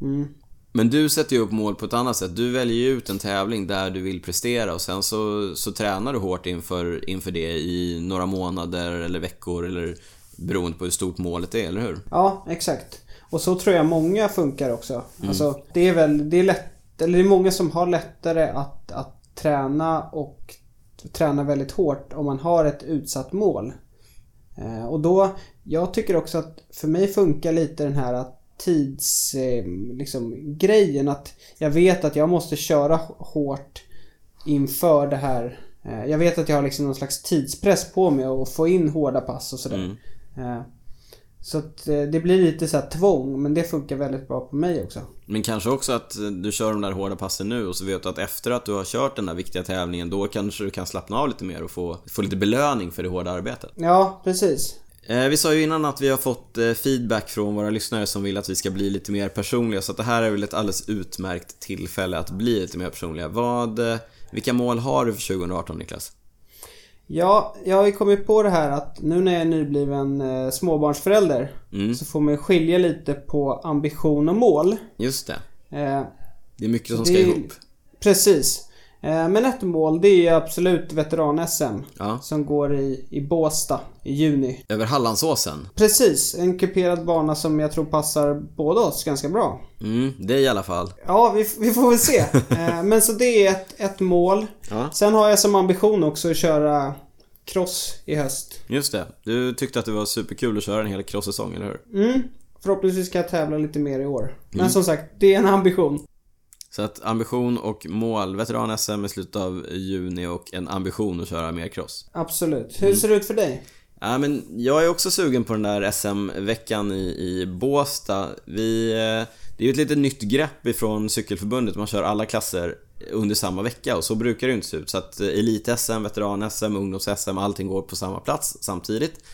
Mm. Men du sätter ju upp mål på ett annat sätt. Du väljer ju ut en tävling där du vill prestera och sen så, så tränar du hårt inför, inför det i några månader eller veckor eller beroende på hur stort målet är, eller hur? Ja, exakt. Och så tror jag många funkar också. Mm. Alltså, det är väl, det är lätt, eller det är många som har lättare att, att träna och träna väldigt hårt om man har ett utsatt mål. Eh, och då, jag tycker också att för mig funkar lite den här att tids, eh, liksom, grejen att jag vet att jag måste köra hårt inför det här. Eh, jag vet att jag har liksom någon slags tidspress på mig att få in hårda pass och sådär. Eh, så att det blir lite så här tvång, men det funkar väldigt bra på mig också. Men kanske också att du kör de där hårda passen nu och så vet du att efter att du har kört den där viktiga tävlingen då kanske du kan slappna av lite mer och få, få lite belöning för det hårda arbetet. Ja, precis. Eh, Vi sa ju innan att vi har fått eh, feedback från våra lyssnare som vill att vi ska bli lite mer personliga så det här är väl ett alldeles utmärkt tillfälle att bli lite mer personliga. Vad, eh, vilka mål har du för 2018 Niklas? Ja, jag har ju kommit på det här att nu när jag är nybliven eh, småbarnsförälder Mm. så får man skilja lite på ambition och mål. Just det. Eh, Det är mycket som Det ska ihop. precis. Eh, men ett mål det är absolut veteran-SM Ja. som går i, i Båstad i juni. Över Hallandsåsen. Precis, en kuperad bana som jag tror passar båda oss ganska bra. Mm, det i alla fall. Ja, vi, vi får väl se. Eh, Men så det är ett, ett mål. Ja. Sen har jag som ambition också att köra cross i höst. Just det. Du tyckte att det var superkul att köra en hel cross-säsong, eller hur? Mm. Förhoppningsvis ska jag tävla lite mer i år. Men Mm. som sagt, det är en ambition. Så att ambition och mål. Veteran-SM i slutet av juni och en ambition att köra mer cross. Absolut. Mm. Hur ser det ut för dig? Ja, men jag är också sugen på den där SM-veckan i, i Båstad. Vi, eh, det är ju ett lite nytt grepp ifrån Cykelförbundet. Man kör alla klasser under samma vecka och så brukar det ju inte se ut. Så att eh, Elit-SM, Veteran-SM, Ungdoms-SM, allting går på samma plats samtidigt.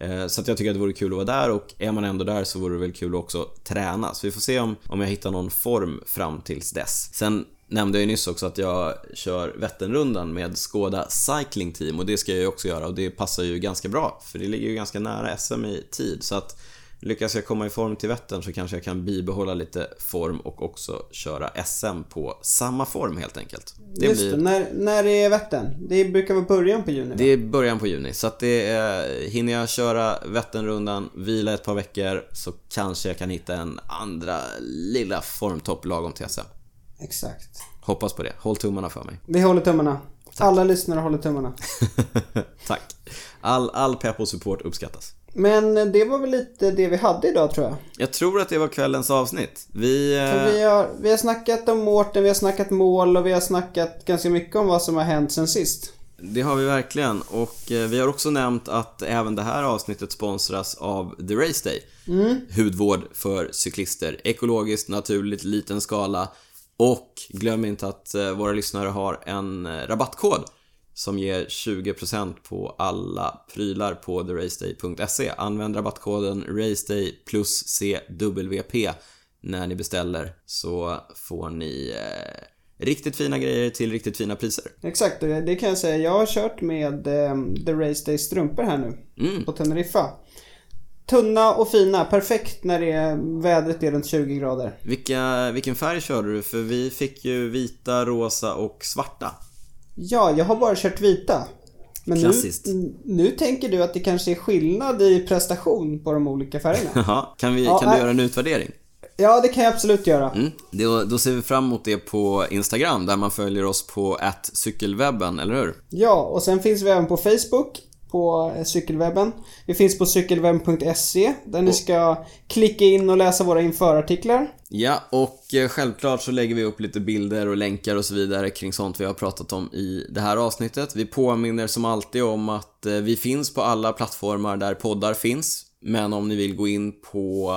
Eh, så att jag tycker att det vore kul att vara där och är man ändå där så vore det väl kul att också träna. Så vi får se om, om jag hittar någon form fram tills dess. Sen nämnde jag ju nyss också att jag kör Vätternrundan med Skoda Cycling Team och det ska jag ju också göra och det passar ju ganska bra för det ligger ju ganska nära SM i tid så att lyckas jag komma i form till Vättern så kanske jag kan bibehålla lite form och också köra SM på samma form helt enkelt. Det Just blir... det, när, när är Vättern? Det brukar vara början på juni va? Det är början på juni, så att det är, hinner jag köra Vätternrundan, vila ett par veckor så kanske jag kan hitta en andra lilla formtopp lagom till SM. Exakt. Hoppas på det. Håll tummarna för mig. Vi håller tummarna. Alla lyssnare håller tummarna. Tack. All, all pepp och support uppskattas. Men det var väl lite det vi hade idag tror jag. Jag tror att det var kvällens avsnitt. Vi... För Eh, vi, har, vi har snackat om Mårten, vi har snackat mål och vi har snackat ganska mycket om vad som har hänt sen sist. det har vi verkligen. Och eh, vi har också nämnt att även det här avsnittet sponsras av The Race Day. Hudvård för cyklister. Ekologiskt, naturligt, liten skala. Och glöm inte att eh, våra lyssnare har en rabattkod som ger 20% på alla prylar på theraceday.se. Använd rabattkoden RACEDAY plus CWP när ni beställer så får ni eh, riktigt fina grejer till riktigt fina priser. Exakt, det kan jag säga. Jag har kört med eh, The Race Day strumpor här nu. Mm. På Teneriffa. Tunna och fina, perfekt när det är, vädret är runt 20 grader. Vilka, vilken färg körde du? För vi fick ju vita, rosa och svarta. Ja, jag har bara kört vita. Men nu, Klassiskt. nu tänker du att det kanske är skillnad i prestation på de olika färgerna? Jaha, kan, vi, Ja, kan du göra en utvärdering? ja, det kan jag absolut göra. Mm. Då, då ser vi fram emot det på Instagram där man följer oss på cykelwebben, eller hur? Ja, och sen finns vi även på Facebook, på eh, cykelwebben. Vi finns på cykelwebben.se där ni ska klicka in och läsa våra införartiklar. Ja, och eh, självklart så lägger vi upp lite bilder och länkar och så vidare kring sånt vi har pratat om i det här avsnittet. Vi påminner som alltid om att eh, vi finns på alla plattformar där poddar finns. Men om ni vill gå in på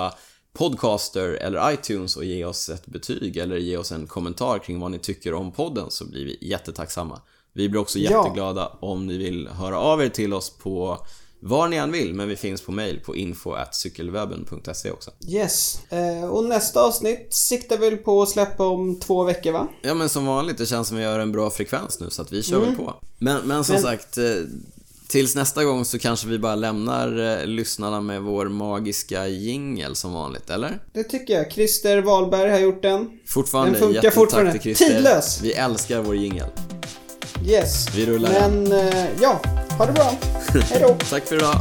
Podcaster eller iTunes och ge oss ett betyg eller ge oss en kommentar kring vad ni tycker om podden så blir vi jättetacksamma. Vi blir också Ja. jätteglada om ni vill höra av er till oss på var ni än vill, men vi finns på mail på info.cykelwebben.se också. Yes. Eh, och nästa avsnitt siktar väl på att släppa om två veckor va? Ja men som vanligt, det känns som vi har en bra frekvens nu så att vi kör väl på. Men, men som Men- sagt, eh, tills nästa gång så kanske vi bara lämnar eh, lyssnarna med vår magiska jingel som vanligt, eller? Det tycker jag. Christer Wahlberg har gjort den. Fortfarande Den funkar fortfarande. Tidlös. Vi älskar vår jingel. Yes. Vi rullar Men eh, ja, ha det bra. Hej då. Tack för idag.